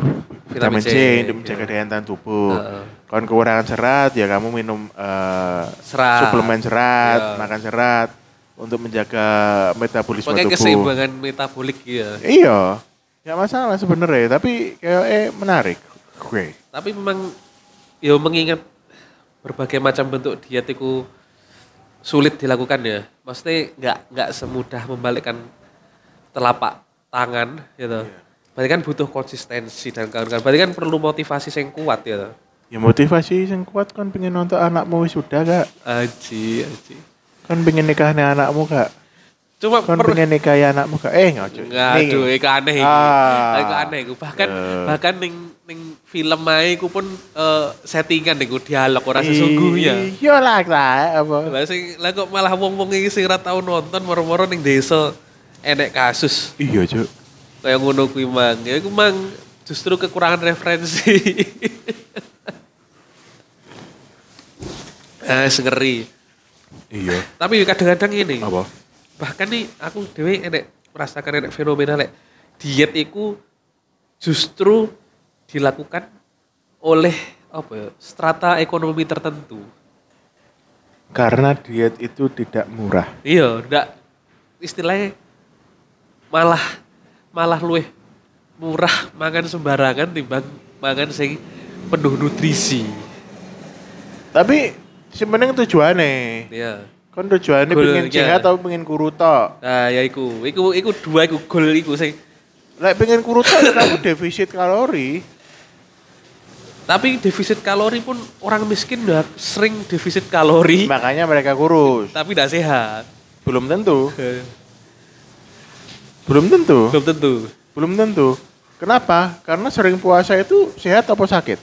Vitamin vitamin C, C, untuk menjaga iya. daya tahan tubuh. Heeh. Kon kekurangan serat ya kamu minum eh, Serat. suplemen serat, Iya. makan serat untuk menjaga metabolisme Pakai tubuh. keseimbangan metabolik ya. Iya, nggak masalah sebenarnya, tapi kayak eh menarik. Gue. Tapi memang ya mengingat berbagai macam bentuk diet itu sulit dilakukan ya. Maksudnya nggak nggak semudah membalikkan telapak tangan gitu. Berarti kan butuh konsistensi dan kawan-kawan. Berarti kan perlu motivasi yang kuat ya. Ya motivasi yang kuat kan pengen nonton anakmu sudah kak. Aji, aji. Kan pengen nikahin anakmu kak. Cuma Kan per- pengen nikahi anakmu kak. Eh ngojo. Aduh, itu aneh iku. Ah. Iku aneh iku. Bahkan Ya. bahkan ning ning film ae iku pun eh, settingan iku dialog ora sesungguhnya. Iya lah lah apa. Lah sing lah kok malah wong-wong iki sing ora tau nonton moro-moro ning desa enek kasus Iya cuk. Kaya ngono kuwi mang. Ya iku mang justru kekurangan referensi. [laughs] eh ngeri. Iya. Tapi kadang-kadang ini. Apa? Bahkan nih aku dewe enek merasakan enek fenomena lek diet itu justru dilakukan oleh apa ya, strata ekonomi tertentu. Karena diet itu tidak murah. Iya, ndak istilahnya malah malah luwih murah mangan sembarangan timbang mangan sing penuh nutrisi. Tapi sebenarnya tujuannya. Iya. Kon Goal, pengen iya. sehat atau pengen kuru tok? Nah, ya iku. Iku iku dua iku gol iku sing Lek pengen kuru tok ya kamu defisit kalori. tapi defisit kalori pun orang miskin udah sering defisit kalori Makanya mereka kurus. tapi tidak sehat. Belum tentu. Belum tentu. Belum tentu. Belum tentu. Kenapa? Karena sering puasa itu sehat apa sakit?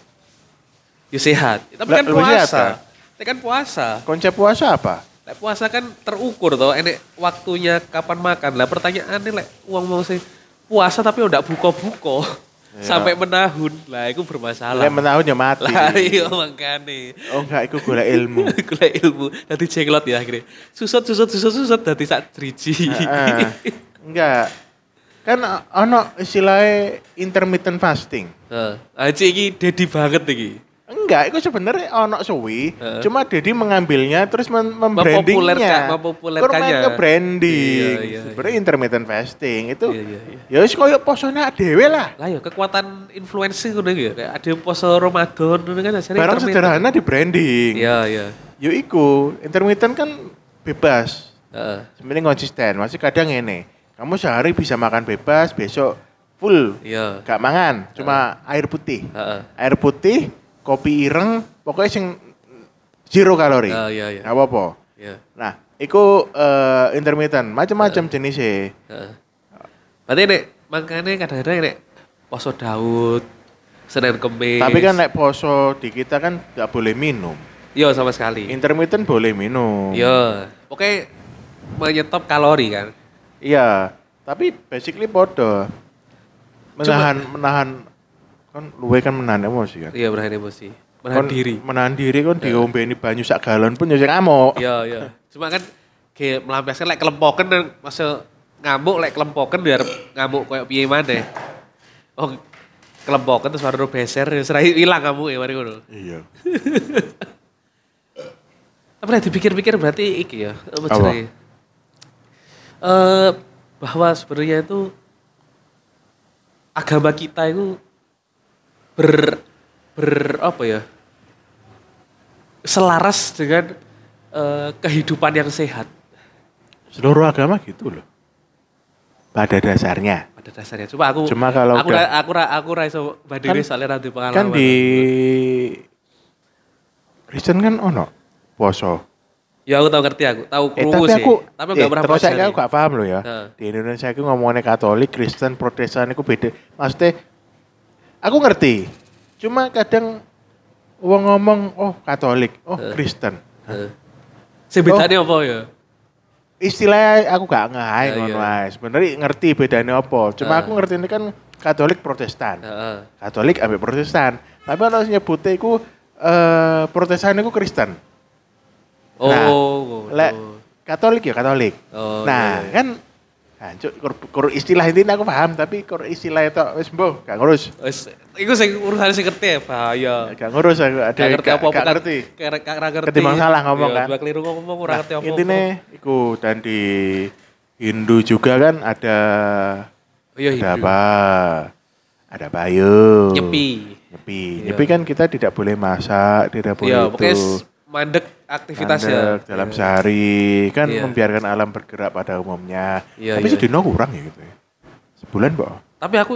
Ya sehat. Tapi kan lebih sehat, puasa. kan? Tapi kan puasa. Konsep puasa apa? Lek puasa kan terukur toh, enek waktunya kapan makan. Lah pertanyaannya lek uang mau sih puasa tapi udah buka-buka Iya. sampai menahun. Lah itu bermasalah. Lek menahun ya mati. Lah iya makane. Oh enggak, itu gula ilmu. [laughs] Gula ilmu dadi jenglot ya akhirnya. Susut susut susut susut dadi sak driji. Heeh. Enggak. Kan ono istilahnya intermittent fasting. Heeh. Aji iki dedi banget iki. Enggak, itu sebenarnya ono suwi. Heeh. Cuma Dedi mengambilnya terus mem Mempopulerkan- membrandingnya. mempopulerkannya. Ke branding. Iya, iya, sebenarnya intermittent fasting itu Iya iya iya. ya wis koyo posone dhewe lah. Lah ya kekuatan influencer ngono iki ya. Kayak ada yang poso Ramadan ngono kan asalnya Barang sederhana di branding. Iya iya. Yo iku, intermittent kan bebas. Heeh. Sebenarnya konsisten. Masih kadang ini. Kamu sehari bisa makan bebas, besok full Iya. gak mangan, cuma air putih. Heeh. Air putih, kopi ireng, pokoknya sing zero kalori. Ah, iya iya. Gak apa-apa. Iya. Nah, itu eh, intermittent, macam-macam jenisnya. Heeh. Berarti nek makanya kadang-kadang nek poso Daud, Senin Kemis. Tapi kan nek poso di kita kan gak boleh minum. Iya sama sekali. Intermittent boleh minum. Iya. Oke menyetop kalori kan. Iya, tapi basically podo. Menahan menahan kan luwe kan menahan emosi kan. Iya menahan emosi. Menahan Kon diri. Menahan diri kan diombeni banyu sak galon pun ya sing ngamuk. Iya iya. Cuma kan kayak melampiaskan lek kelempoken dan masa ngamuk lek kelempoken biar ngamuk kayak piye maneh. Oh kelempoken terus baru beser ya serai hilang kamu ya mari ngono. Iya. [laughs] Tapi nek dipikir-pikir berarti iki ya apa Apa? jenenge? Eh bahwa sebenarnya itu agama kita itu ber ber apa ya? selaras dengan eh, kehidupan yang sehat Seluruh agama gitu loh. Pada dasarnya. pada dasarnya. Coba aku Cuma kalau aku udah- aku ra, aku ra iso bandingin Kan- soalnya nanti pengalaman. Kan di Kristen kan ono poso. Ya aku tahu ngerti aku, tahu Eh, tapi sih. aku, tapi eh, enggak pernah saya aku gak paham loh ya. Heeh. Di Indonesia aku ngomongnya Katolik, Kristen, Protestan itu beda. Maksudnya, aku ngerti. Cuma kadang uang ngomong, oh Katolik, oh Heeh. Kristen. Heeh. Sing bedane apa ya? Istilahnya aku gak ngai Ya, ngono iya. Sebenarnya ngerti bedanya apa. Cuma Heeh. aku ngerti ini kan Katolik Protestan. Heeh. Katolik ambil Protestan. Tapi kalau nyebutnya iku eh Protestan itu Kristen. Oh, Nah. Lek Katolik ya Katolik. Oh, nah, iya, iya. kan Hancur, kur, kur istilah ini aku paham, tapi kur istilah itu wis mbuh, gak ngurus. Wes, iku sing urusan sing ngerti ya, bahaya. Gak ngurus aku ada Gak ngerti apa-apa gak ngerti. Gak ngerti. Ketimbang salah ngomong Iya, kan. Dua keliru ngomong ora Nah, ngerti apa-apa. intinya iku dan di Hindu juga kan ada Iya, ada apa? Ada payung. Nyepi. Nyepi. Iya. Nyepi kan kita tidak boleh masak, tidak boleh Iya, pokoknya itu. mandek aktivitas ya. Dalam Iya. sehari kan Iya. membiarkan alam bergerak pada umumnya. Iya, Tapi iya. sedino kurang ya gitu ya. Sebulan kok. Tapi aku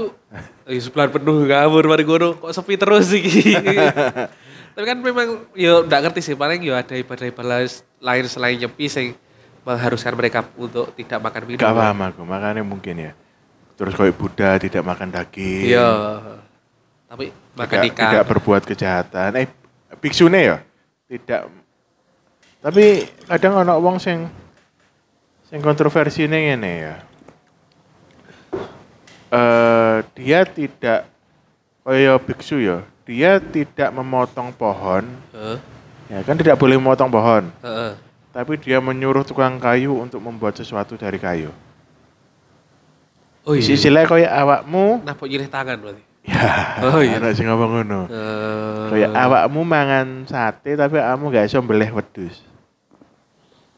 eh, sebulan penuh ngawur mari ngono kok sepi terus iki. [laughs] Tapi kan memang yo ndak ngerti sih paling yo ada ibadah-ibadah lain selain nyepi sing mengharuskan mereka untuk tidak makan minum. Gak paham aku, makanya mungkin ya. Terus kayak Buddha tidak makan daging. Iya. Tapi makan tidak, ikan. tidak berbuat kejahatan. Eh, biksune ya? Tidak. Tapi kadang ono wong sing sing kontroversi ini ngene ya. Eh dia tidak kaya biksu ya. Dia tidak memotong pohon. Heeh. Ya kan tidak boleh memotong pohon. Heeh. Tapi dia menyuruh tukang kayu untuk membuat sesuatu dari kayu. Oh iya. Istilahnya kaya awakmu. Nah, nyilih tangan berarti. Ya, Oh iya. [laughs] Ada sing ngomong ngono. Eh, Kayak awakmu mangan sate tapi awakmu gak iso mbeleh wedhus.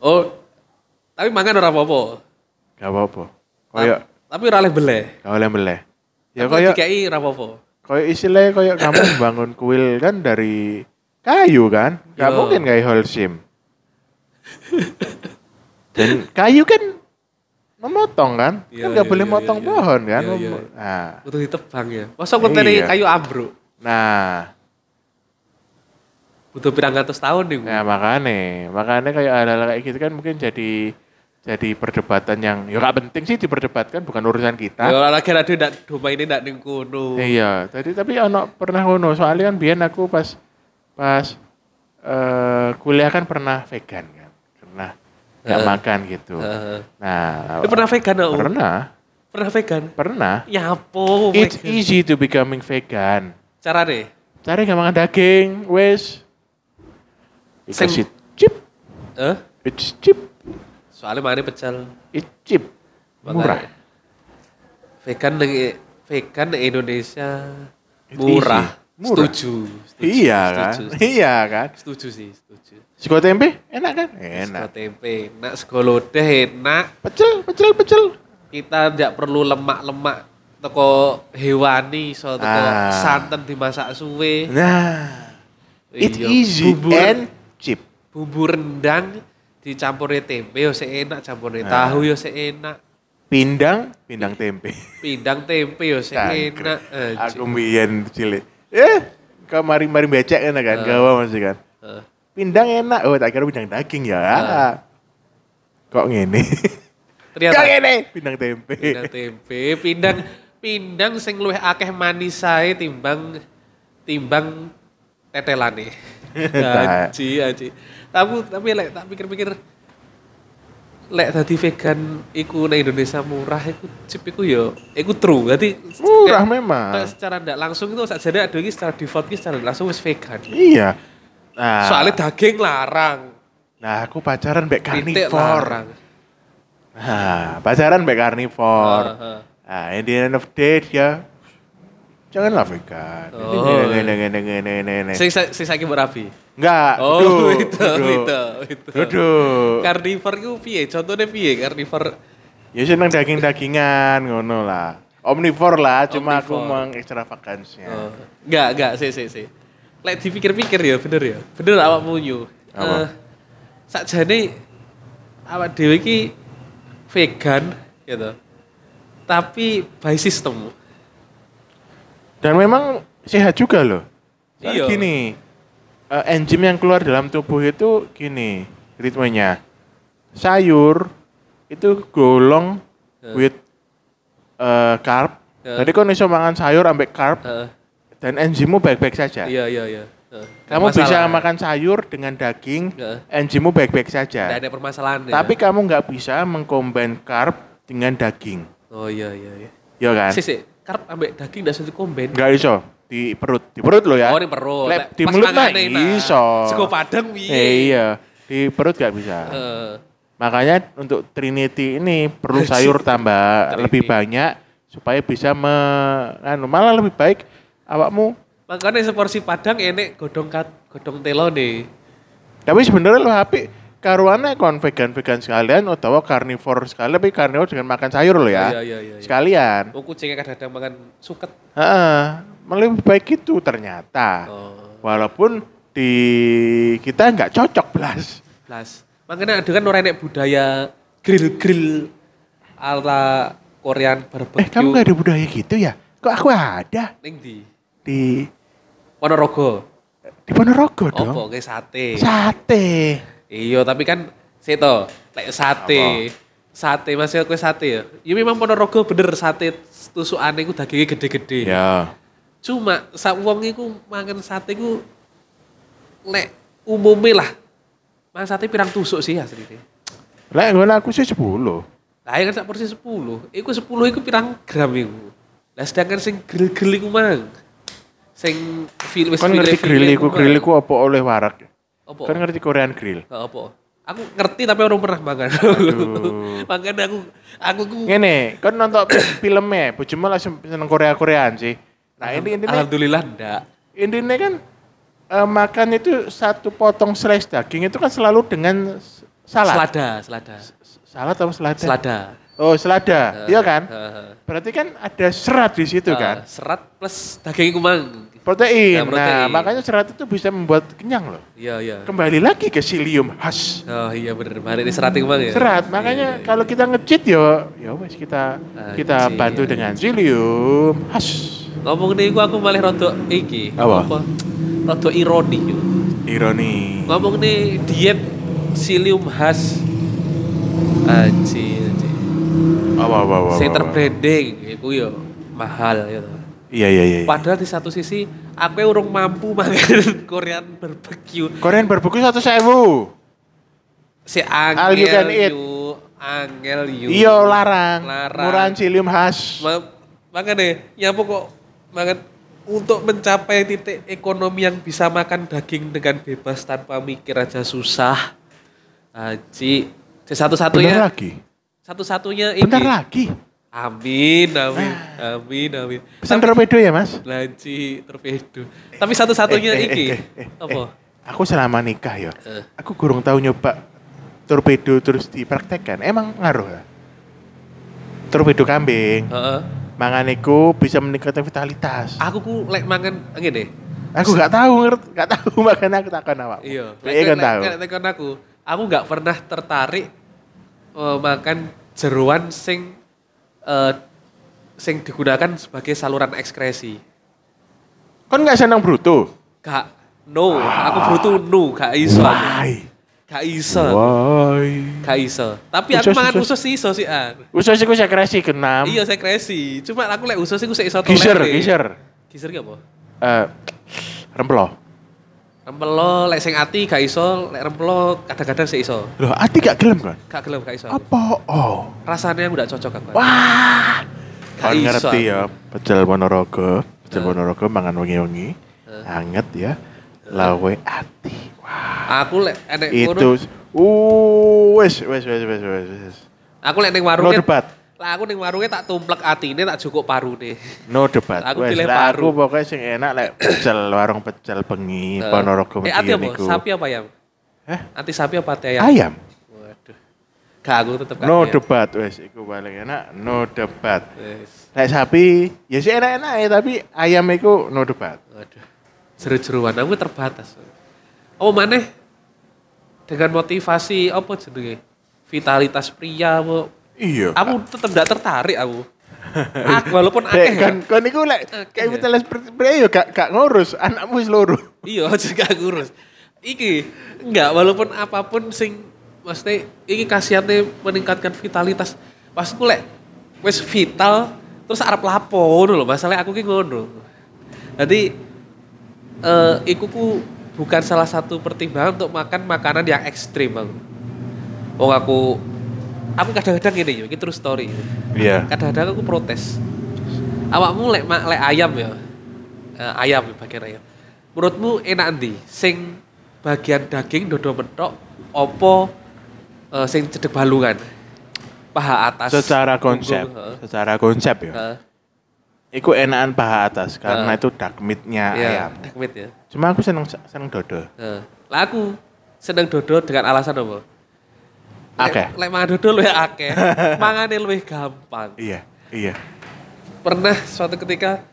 Oh. Tapi mangan ora apa-apa. Gak apa-apa. Kayak Tapi ora oleh beleh. gak oleh mbeleh. Ya Tapi kayak dikai ora apa-apa. kayak istilahnya kayak kamu [coughs] membangun kuil kan dari kayu kan, nggak Yo. mungkin kayak Holcim. Dan kayu kan memotong kan, Iya, kan nggak iya, boleh iya, motong iya. pohon kan. Iya, iya. Nah, Butuh ditebang ya. Masa Iya. kayu ambruk. nah, Butuh pirang ratus tahun nih. Nah makanya, makanya kayak hal-hal kayak gitu kan mungkin jadi jadi perdebatan yang ya gak penting sih diperdebatkan bukan urusan kita. Ya lagi ada ndak domba ini ndak ning kono. Iya, tadi tapi ono pernah ngono soalnya kan biyen aku pas pas eh kuliah kan pernah vegan kan. Pernah nggak Heeh. makan gitu. Heeh. Nah, Lu pernah vegan, oh? pernah, Pernah vegan? pernah. Ya apa It's vegan? easy to becoming vegan. Cara deh. Cari gak makan daging, wes. It's cheap, Eh? it's cheap, Soalnya mana pecel. it's cheap, murah. Vegan neng vegan Indonesia It's murah. Murah. Setuju. setuju, Iya kan, Setuju, iya kan. setuju sih, setuju. Sego tempe enak kan? Sego Enak. tempe enak, sego lodeh enak. Pecel, pecel, pecel. Kita tidak perlu lemak-lemak toko hewani, so toko Ah. santan dimasak suwe. Nah, it's Iya, easy bumbu, and. Bumbu rendang dicampurnya tempe yo enak, campurnya Ah. tahu yo enak. Pindang, pindang tempe. Pindang tempe yo Cangkrik. enak. Aku mbiyen cilik. Eh, kau mari-mari becek kan kan, Ah. gawa masih kan. Eh, Pindang enak, oh tak kira pindang daging ya. Ah. Kok ngene? Ternyata Kok ngene? Pindang tempe. pindang tempe, pindang pindang sing luwih akeh manisae timbang timbang tetelane. Nah. Aji, aji. Tapi tapi lek tak pikir-pikir lek dadi vegan iku nang Indonesia murah iku chip iku yo iku true. Dadi Murah kayak- memang. kayak secara ndak langsung itu sakjane ada iki secara default iki secara langsung wis vegan. Iya. Nah, Soalnya daging larang, nah aku pacaran mbek karnivor. larang. Nah, pacaran mbek karnivor. Nah, in the end of day dia janganlah vegan. Ini Oh. Sing sing saiki mbok rapi. Enggak, Oh, duduk, [laughs] itu, duduk. itu, itu. Duduk. Carnivore itu piye? Contohnya piye carnivore? Ya seneng daging-dagingan ngono lah. Omnivore lah, cuma aku Omnivore. mengekstravagansnya. Oh. Enggak, enggak, sih, sih, sih. Lek dipikir-pikir ya, bener ya. Bener awak munyu. Apa? Eh, sakjane awak dhewe iki vegan gitu. Tapi by system. Dan memang sehat juga loh. Iya. Gini, eh, enzim yang keluar dalam tubuh itu gini ritmenya. Sayur itu golong Eh. with eh, carb. Eh. Jadi kau iso mangan sayur ambek carb Heeh. dan enzimmu baik-baik saja. iya, iya, iya. Kamu bisa makan sayur dengan daging, Heeh. enzimmu baik-baik saja. ada permasalahan ya. Tapi kamu nggak bisa mengcombine carb dengan daging. Oh iya, iya, iya. Ya kan? Sih. Karep ambek daging ndak bisa dikomben. Nggak iso di perut, di perut lo ya. Oh, ini perut. Lek di pas mulut mah iso. Sego padang piye? Eh, iya, di perut nggak bisa. Heeh. Makanya untuk Trinity ini perlu sayur tambah Trinity. lebih banyak supaya bisa me, anu, malah lebih baik awakmu. Makanya seporsi padang enek godong kat, godong telo nih. Tapi sebenarnya lo apik karuannya kon vegan-vegan sekalian atau carnivore sekalian tapi carnivore dengan makan sayur lo ya. Iya, iya, iya, iya. Sekalian. Oh kucingnya kadang-kadang makan suket. Heeh, lebih baik itu ternyata. Oh, Walaupun di kita nggak cocok belas. plus. Makanya ada kan orang enek budaya grill-grill ala Korean barbecue. Eh kamu nggak ada budaya gitu ya? Kok aku ada Ning di di Ponorogo. di Ponorogo dong. Opo kayak sate. Sate. Iya, tapi kan seto, lek sate. Sate masih kue sate ya. Ya memang Ponorogo bener sate tusukane iku dagingnya gede-gede. Ya. Cuma sak wong iku mangan sate iku lek umume lah. Mangan sate pirang tusuk sih asline. Lah ngono aku sih 10. Lah ya kan sak porsi 10. Iku 10 iku pirang gram iku. Lah sedangkan sing grill-grill iku mang. Sing fil wis Kan ngerti grill iku grill iku apa oleh warak. Apa? Kan ngerti Korean grill. Nggak apa? Aku ngerti tapi orang pernah makan. [laughs] Makanya aku aku ku Ngene, kan nonton [coughs] filmnya, bojomu langsung seneng Korea-Koreaan sih. Nah, ini intinya Alhamdulillah enggak. intinya kan eh, makan itu satu potong slice daging itu kan selalu dengan salad. Selada, selada. Salad atau selada? Selada. Oh, selada. Iya kan? Heeh. Berarti kan ada serat di situ Eh, kan? Serat plus daging iku mang. Protein. Ya, protein. Nah, makanya serat itu bisa membuat kenyang loh. Iya, iya. Kembali lagi ke psyllium khas. Oh iya bener, hari ini serat bang ya. Serat, makanya Iya, iya. kalau kita nge-cheat ya, ya wes kita kita Anjir. bantu dengan psyllium khas. Ngomong nih, aku aku malah rodok iki. Apa? Rodok ironi. yo. Ironi. Ngomong nih diet psyllium khas. Anjir, anjir. Apa apa apa. Sing apa. terbranding, iku yo mahal ya. Toh. Iya iya iya. Padahal di satu sisi aku urung mampu makan [laughs] Korean barbecue. Korean barbecue satu sewu. Si angel you can eat. yu, angel yu. Iya larang. Larang. Murahan psyllium khas. Ma- makanya nyapu kok makan untuk mencapai titik ekonomi yang bisa makan daging dengan bebas tanpa mikir aja susah. Haji, Bentar satu-satunya lagi. satu-satunya ini. Bentar lagi. Amin, amin, amin, amin. Pesan torpedo ya mas? Lanci torpedo. Tapi satu-satunya Eh, eh, iki. eh, eh, Apa? Aku selama nikah ya. Eh. Aku kurang tahu nyoba torpedo terus dipraktekkan. Emang ngaruh ya? Torpedo kambing. Heeh. Mangan iku bisa meningkatkan vitalitas. Aku ku lek mangan ngene. Aku gak tahu ngerti, gak tahu [laughs] makanya aku takkan awak. Iya, Iya kan tahu. Lek aku, aku nggak pernah tertarik eh, makan jeruan sing eh, sing digunakan sebagai saluran ekskresi. Kon gak senang bruto? Gak, no, aku butuh no, gak iso. aku. Why? Gak iso, Why? gak iso. Tapi aku Usus, mangan usus. usus iso sih an. Usus iku saya kreasi kenam. Iya saya kresi. Cuma aku lek usus iku sik iso Giser, giser. Giser ki apa? Eh, rempelo. Rempelo lek sing ati gak iso, lek rempelo kadang-kadang sik iso. Loh, ati gak gelem kan? Gak gelem gak iso. Apa? Oh. Rasanya gak cocok aku. Wah. Gak iso ngerti ya, pecel Ponorogo. Pecel. Ponorogo mangan wengi-wengi. Eh. Anget ya. Lawe ati. Wah. Aku lek enek ngono, Itu uh wes wes wes wes wes. aku lek ning No warungnya debat. Lah aku ning warungnya tak tumplek atine tak cukup parune. No debat. Aku pilih paru. aku pokoknya sing enak lek [coughs] pecel warung pecel bengi Eh. Ponorogo Eh ati apa? Sapi apa ayam? Hah? Ati sapi apa ati ayam? Ayam. Waduh. Gak aku tetep No ayam. debat wes iku paling enak no debat. Wes. Lek sapi ya sih enak-enak ya tapi ayam iku no debat. Waduh. Seru-seruan aku terbatas. Oh maneh dengan motivasi apa jenenge? Vitalitas pria apa? Iya. Aku tetep gak tertarik aku. aku walaupun [laughs] akeh kan ya. kan iku lek Akeh kayak ya. vitalis pria yo gak gak ngurus anakmu wis loro. Iya, [laughs] juga ngurus. Iki enggak walaupun apa pun sing mesti iki kasihannya meningkatkan vitalitas. Pas aku lek wis vital terus arep lapo ngono lho, masalah aku ki ngono. Jadi eh iku ku bukan salah satu pertimbangan untuk makan makanan yang ekstrim, Bang. Wong aku aku kadang-kadang gini yo, iki true story. Iya. Kadang-kadang aku protes. Awakmu lek lek ayam ya. Eh, ayam ya, bagian ayam. Menurutmu enak ndi? Sing bagian daging dodo mentok opo eh, sing cedek balungan? Paha atas. Secara konsep, heeh. secara konsep ya. Heeh. Iku enakan paha atas karena Ah. itu dark meat-nya Iya, ayam. dagmit ya. Cuma aku seneng seneng dodo. Heeh. Lah aku seneng dodo dengan alasan apa? Akeh. Lek mangan dodo luwih akeh. [laughs] Mangane luwih gampang. Iya, iya. pernah suatu ketika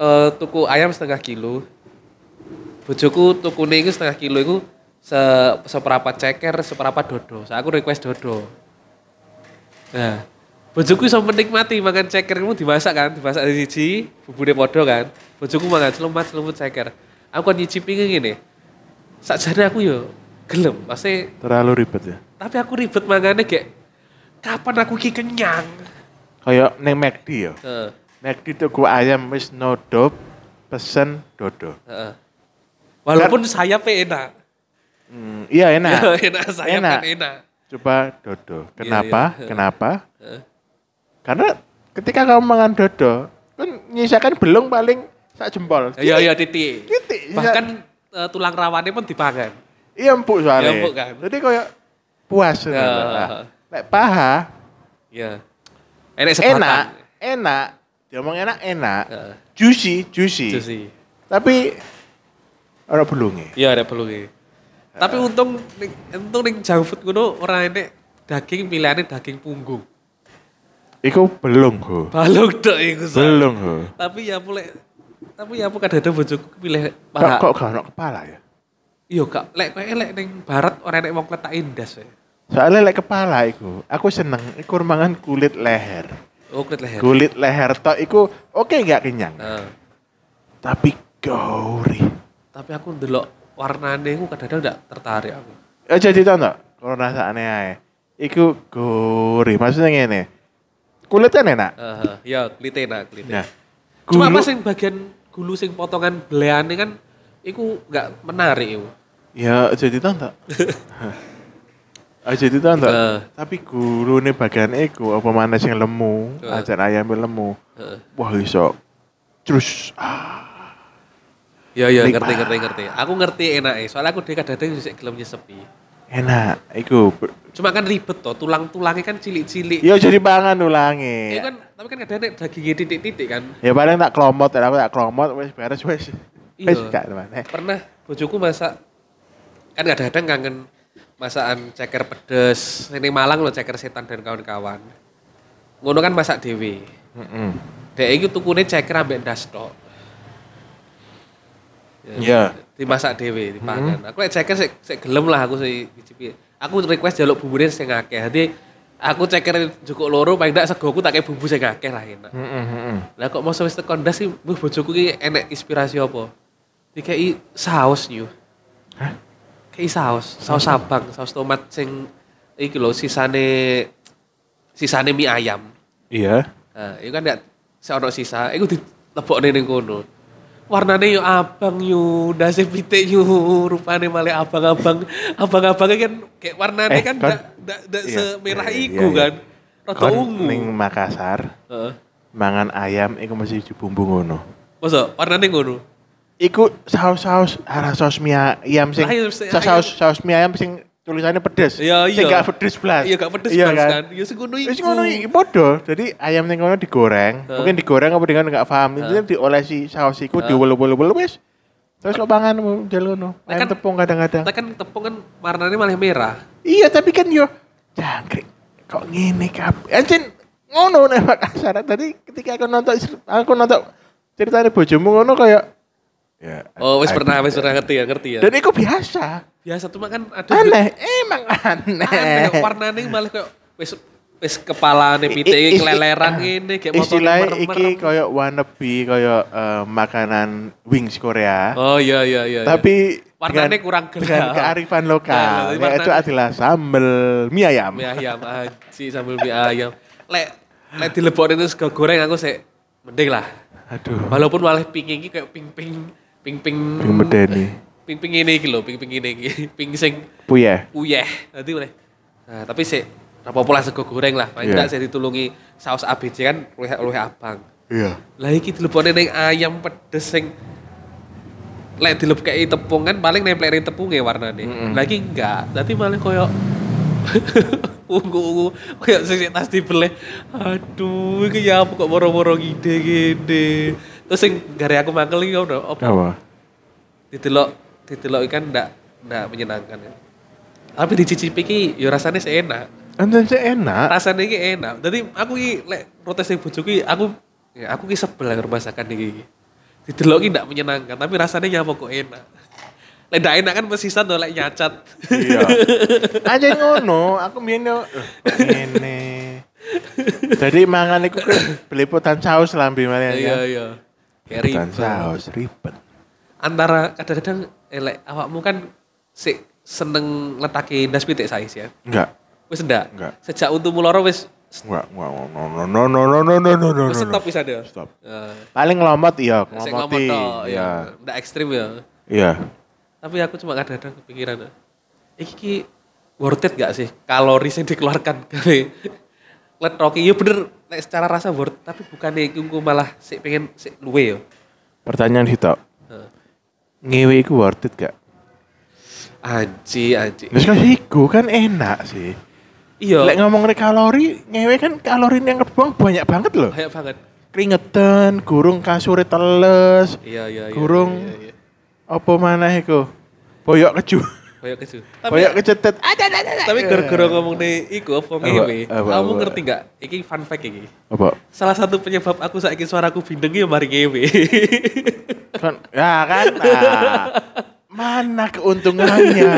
eh, tuku ayam setengah kilo bojoku tuku itu setengah kilo itu se seperempat ceker seperempat dodo so, aku request dodo nah bojoku bisa menikmati makan ceker kamu dimasak kan dimasak dari siji bubune podo kan bojoku makan selamat selumut ceker aku kan nyicipi gini sakjane aku yo gelem pasti Terlalu ribet ya. Tapi aku ribet mangannya kayak kapan aku ki kenyang Kayak neng McD ya. Heeh, McD tuku ayam wis nodop pesen dodo. heeh. walaupun sayapnya enak Hmm, iya enak. [laughs] enak sayap Enak. kan enak. Coba dodo. Kenapa? iya. Kenapa? Heeh. Karena ketika kamu makan dodo, kan nyisakan belum paling sak jempol. Iya iya titik. Titik. Bahkan eh, tulang rawannya pun dipangan. Iya empuk soalnya. Iya, empuk kan. Jadi kayak puas. Ya. Nah, Lek paha Iya. Enak sebatang. enak, enak. Diomong enak, enak. Juicy, juicy. Sih. Tapi orang belungnya. Iya ada perlu Tapi untung untung ning junk food ngono ora enek daging pilihannya daging punggung. Iku belum ho. Balung tok iku. Belum ho. Tapi ya mulai tapi ya apa kadang-kadang bojoku pilih Kok paha. kok gak ono kepala ya? Iya kak, lek kowe lek ning barat ora nek wong kletak indas ya. Soalnya lek kepala iku, aku seneng iku mangan kulit leher. Oh kulit leher. Kulit leher tok iku oke nggak kenyang. Nah, Tapi gurih. tapi aku ndelok warnane aku kadang-kadang ndak tertarik aku. Ya jadi nggak? Kalau rasanya ae. Iku gurih. Maksudnya ngene. Kulit kan enak. Heeh, ya kulit enak, kulit Nah. Cuma pas yang bagian gulu sing potongan beleane kan iku nggak menarik iku. Ya jadi tau [laughs] jadi tau nggak? Heeh. Tapi gulu nih bagian iku apa mana sing lemu, Heeh. ajar ayam lemu. Heeh. Wah iso. Terus ah, Ya ya Nikmat. ngerti ngerti ngerti. Aku ngerti enak soalnya aku dhewe kadang-kadang sik gelem nyesepi. enak. Iku. ber- Cuma kan ribet toh, tulang-tulangnya kan cilik-cilik. Ya jadi pangan ulangi. Iya kan, tapi kan kadang-kadang dagingnya titik-titik kan. Ya paling tak kelomot, ya aku tak kelomot, wes beres wes. Iya. Wes gak teman. Eh, Pernah bojoku masak kan kadang-kadang kangen masakan ceker pedes. Ini Malang loh ceker setan dan kawan-kawan. Ngono kan masak dewe. heeh. Dek iki tukune ceker ambek ndas tok. Iya. Dimasak dhewe, dipangan. Aku lek ceker sik sik gelem lah aku sik ngicipi. Aku request jaluk bumbune sing akeh. Dadi aku ceker cukup loro paling ndak segoku tak kayak bumbu sing akeh lah enak. Heeh, heeh. Lah kok mau wis tekan ndas sih, bojoku ki enek inspirasi apa? Dikai saus. Hah? Kayak saus, saus sabang, saus tomat sing iki lho sisane sisane mie ayam. Iya. Nah, itu kan ndak seono sisa, itu dilebokne ning kono. Warnane yo abang yo, dasi pitik yo, rupane malah abang-abang. Abang-abangnya kan kayak warnane Eh, kan ndak ndak ndak iya, semerah iya, iku iya, kan. Rada ungu. ning Makassar, Heeh. mangan ayam iku mesti dibumbu ngono. Masa warnane ngono? Iku saus-saus arah saus mie ayam sing iya, saus, saus saus mie ayam sing tulisannya pedes. Iya, Sing iya. gak pedes blas. Iya gak pedes iya blas kan. Ya sing ngono iku. Wis ngono iki padha. Jadi ayam ning ngono digoreng, Heeh. mungkin digoreng apa dengan enggak paham. Itu diolesi saus iku diwelu-welu wis. Terus lo pangan model ngono. Lah Ayam kan- tepung kadang-kadang. Kan tepung kan warnane malah merah. Iya, tapi kan yo jangkrik. Kok ngene kabeh. Anjir ngono nek Makassar. Tadi ketika aku nonton aku nonton ceritanya bojomu ngono kayak ya. Oh, wis pernah wis pernah ngerti ya, ngerti ya. Dan itu biasa. Biasa cuma kan ada Aneh, emang aneh. aneh warnane malah kayak wis wis kepalane pitik keleleran ngene kayak motone Istilahnya merem-merem. iki kayak wannabe kayak eh, makanan wings Korea. Oh iya iya iya. tapi Warnanya kurang gelap. dengan kearifan lokal. Nah, yaitu warnanya- adalah sambal mie ayam. mie ayam aji sambil mie ayam. Lek lek dilebokne itu sego goreng aku sih mending lah. Aduh. Walaupun malah pink iki kayak ping-ping ping-ping Ping medeni. ping-ping ini iki lho, ping-ping ini iki. [laughs] Ping sing Puyeh. uyeh. Nanti boleh. Nah, tapi sih apa pola sego goreng lah. Paling enggak saya ditulungi saus ABC kan luwih luwih abang. Iya. Lah iki dilebokne ning ayam pedes sing lek dilebokne tepung kan paling nempel ning tepunge warnane. Mm-mm. Lagi enggak, dadi malah koyo [laughs] ungu-ungu koyo sing tas dibeleh. Aduh, iki ya apa kok moro-moro ngide gede. Terus sing gare aku mangkel iki ono apa? Apa? Didelok didelok kan ndak ndak menyenangkan ya. Tapi dicicipi iki ya rasanya sih enak. Anjir sih enak. rasanya ini enak. Jadi aku ki lek protes bojoku ki aku ya aku ki sebel dengan masakan iki. Didelok ki ndak menyenangkan, tapi rasanya nyapa kok enak. Lek ndak enak kan mesisan to lek nyacat. Iya. [laughs] Aja ngono, aku mbiyen yo eh, ngene. Jadi mangan iku beliputan saus lambe mari Iya iya. Kayak ribet. saus ribet. Antara kadang-kadang eh, lek awakmu kan sik seneng letake ndas pitik sais ya. Enggak, Wis ndak? Enggak. Sejak untumu loro wis enggak, enggak, no, no, no, no, no, no, no, no, no, wis no, stop wis ada. Stop. Nah, Paling ngelomot iya, ngelomoti. tok, Iya. ya. Ndak ekstrim ya. Iya. Tapi aku cuma kadang-kadang kepikiran, iki ki worth it gak sih kalori yang dikeluarkan [laughs] gawe letroki ya bener nek secara rasa worth tapi bukannya aku malah sih pengen sih luwe yo. Pertanyaan situ. Heeh. Ngewe iku worth it gak? Anji, anji. Wis kan iku kan enak sih. Iya, Lek ngomong kalori, ngewe kan kalori yang kebuang banyak banget loh. banyak banget. Keringetan, gurung kasure teles, Iya, iya, iya. Gurung. Iya, iya. apa mana iku? Boyok keju. [laughs] Koyok keju. Tapi, Koyok kecetet. Ada ada ada. tapi gara-gara ngomong nih iku apa ngewe. Apa, Kamu ngerti nggak? Iki fun fact iki. Apa? Salah satu penyebab aku saiki suaraku bindeng ya mari ngewe. Kan, ya kan. Nah, mana keuntungannya?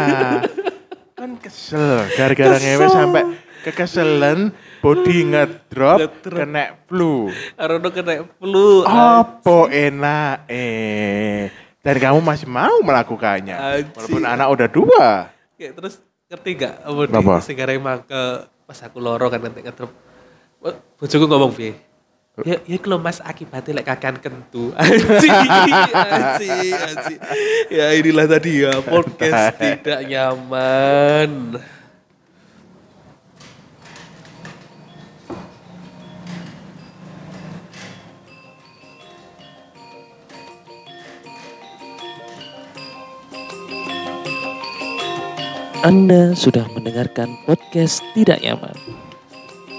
Kan kesel gara-gara ngewe sampai kekeselan body Ngedrop. kena flu. Arono kena flu. Apa enak eh dan kamu masih mau melakukannya Anjing. walaupun anak udah dua. Kayak terus ngerti gak apa di segara ke pas aku loro kan nanti ngedrop. Wah, Bojoku ngomong piye? Ya, ya kalau mas akibatnya lek kakean kentu. [laughs] Anjing, anjing, anjing. Ya inilah tadi ya podcast [laughs] tidak nyaman. Anda sudah mendengarkan podcast Tidak Nyaman.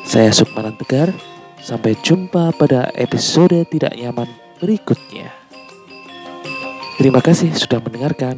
Saya Sukmanan Tegar. Sampai jumpa pada episode Tidak Nyaman berikutnya. Terima kasih sudah mendengarkan.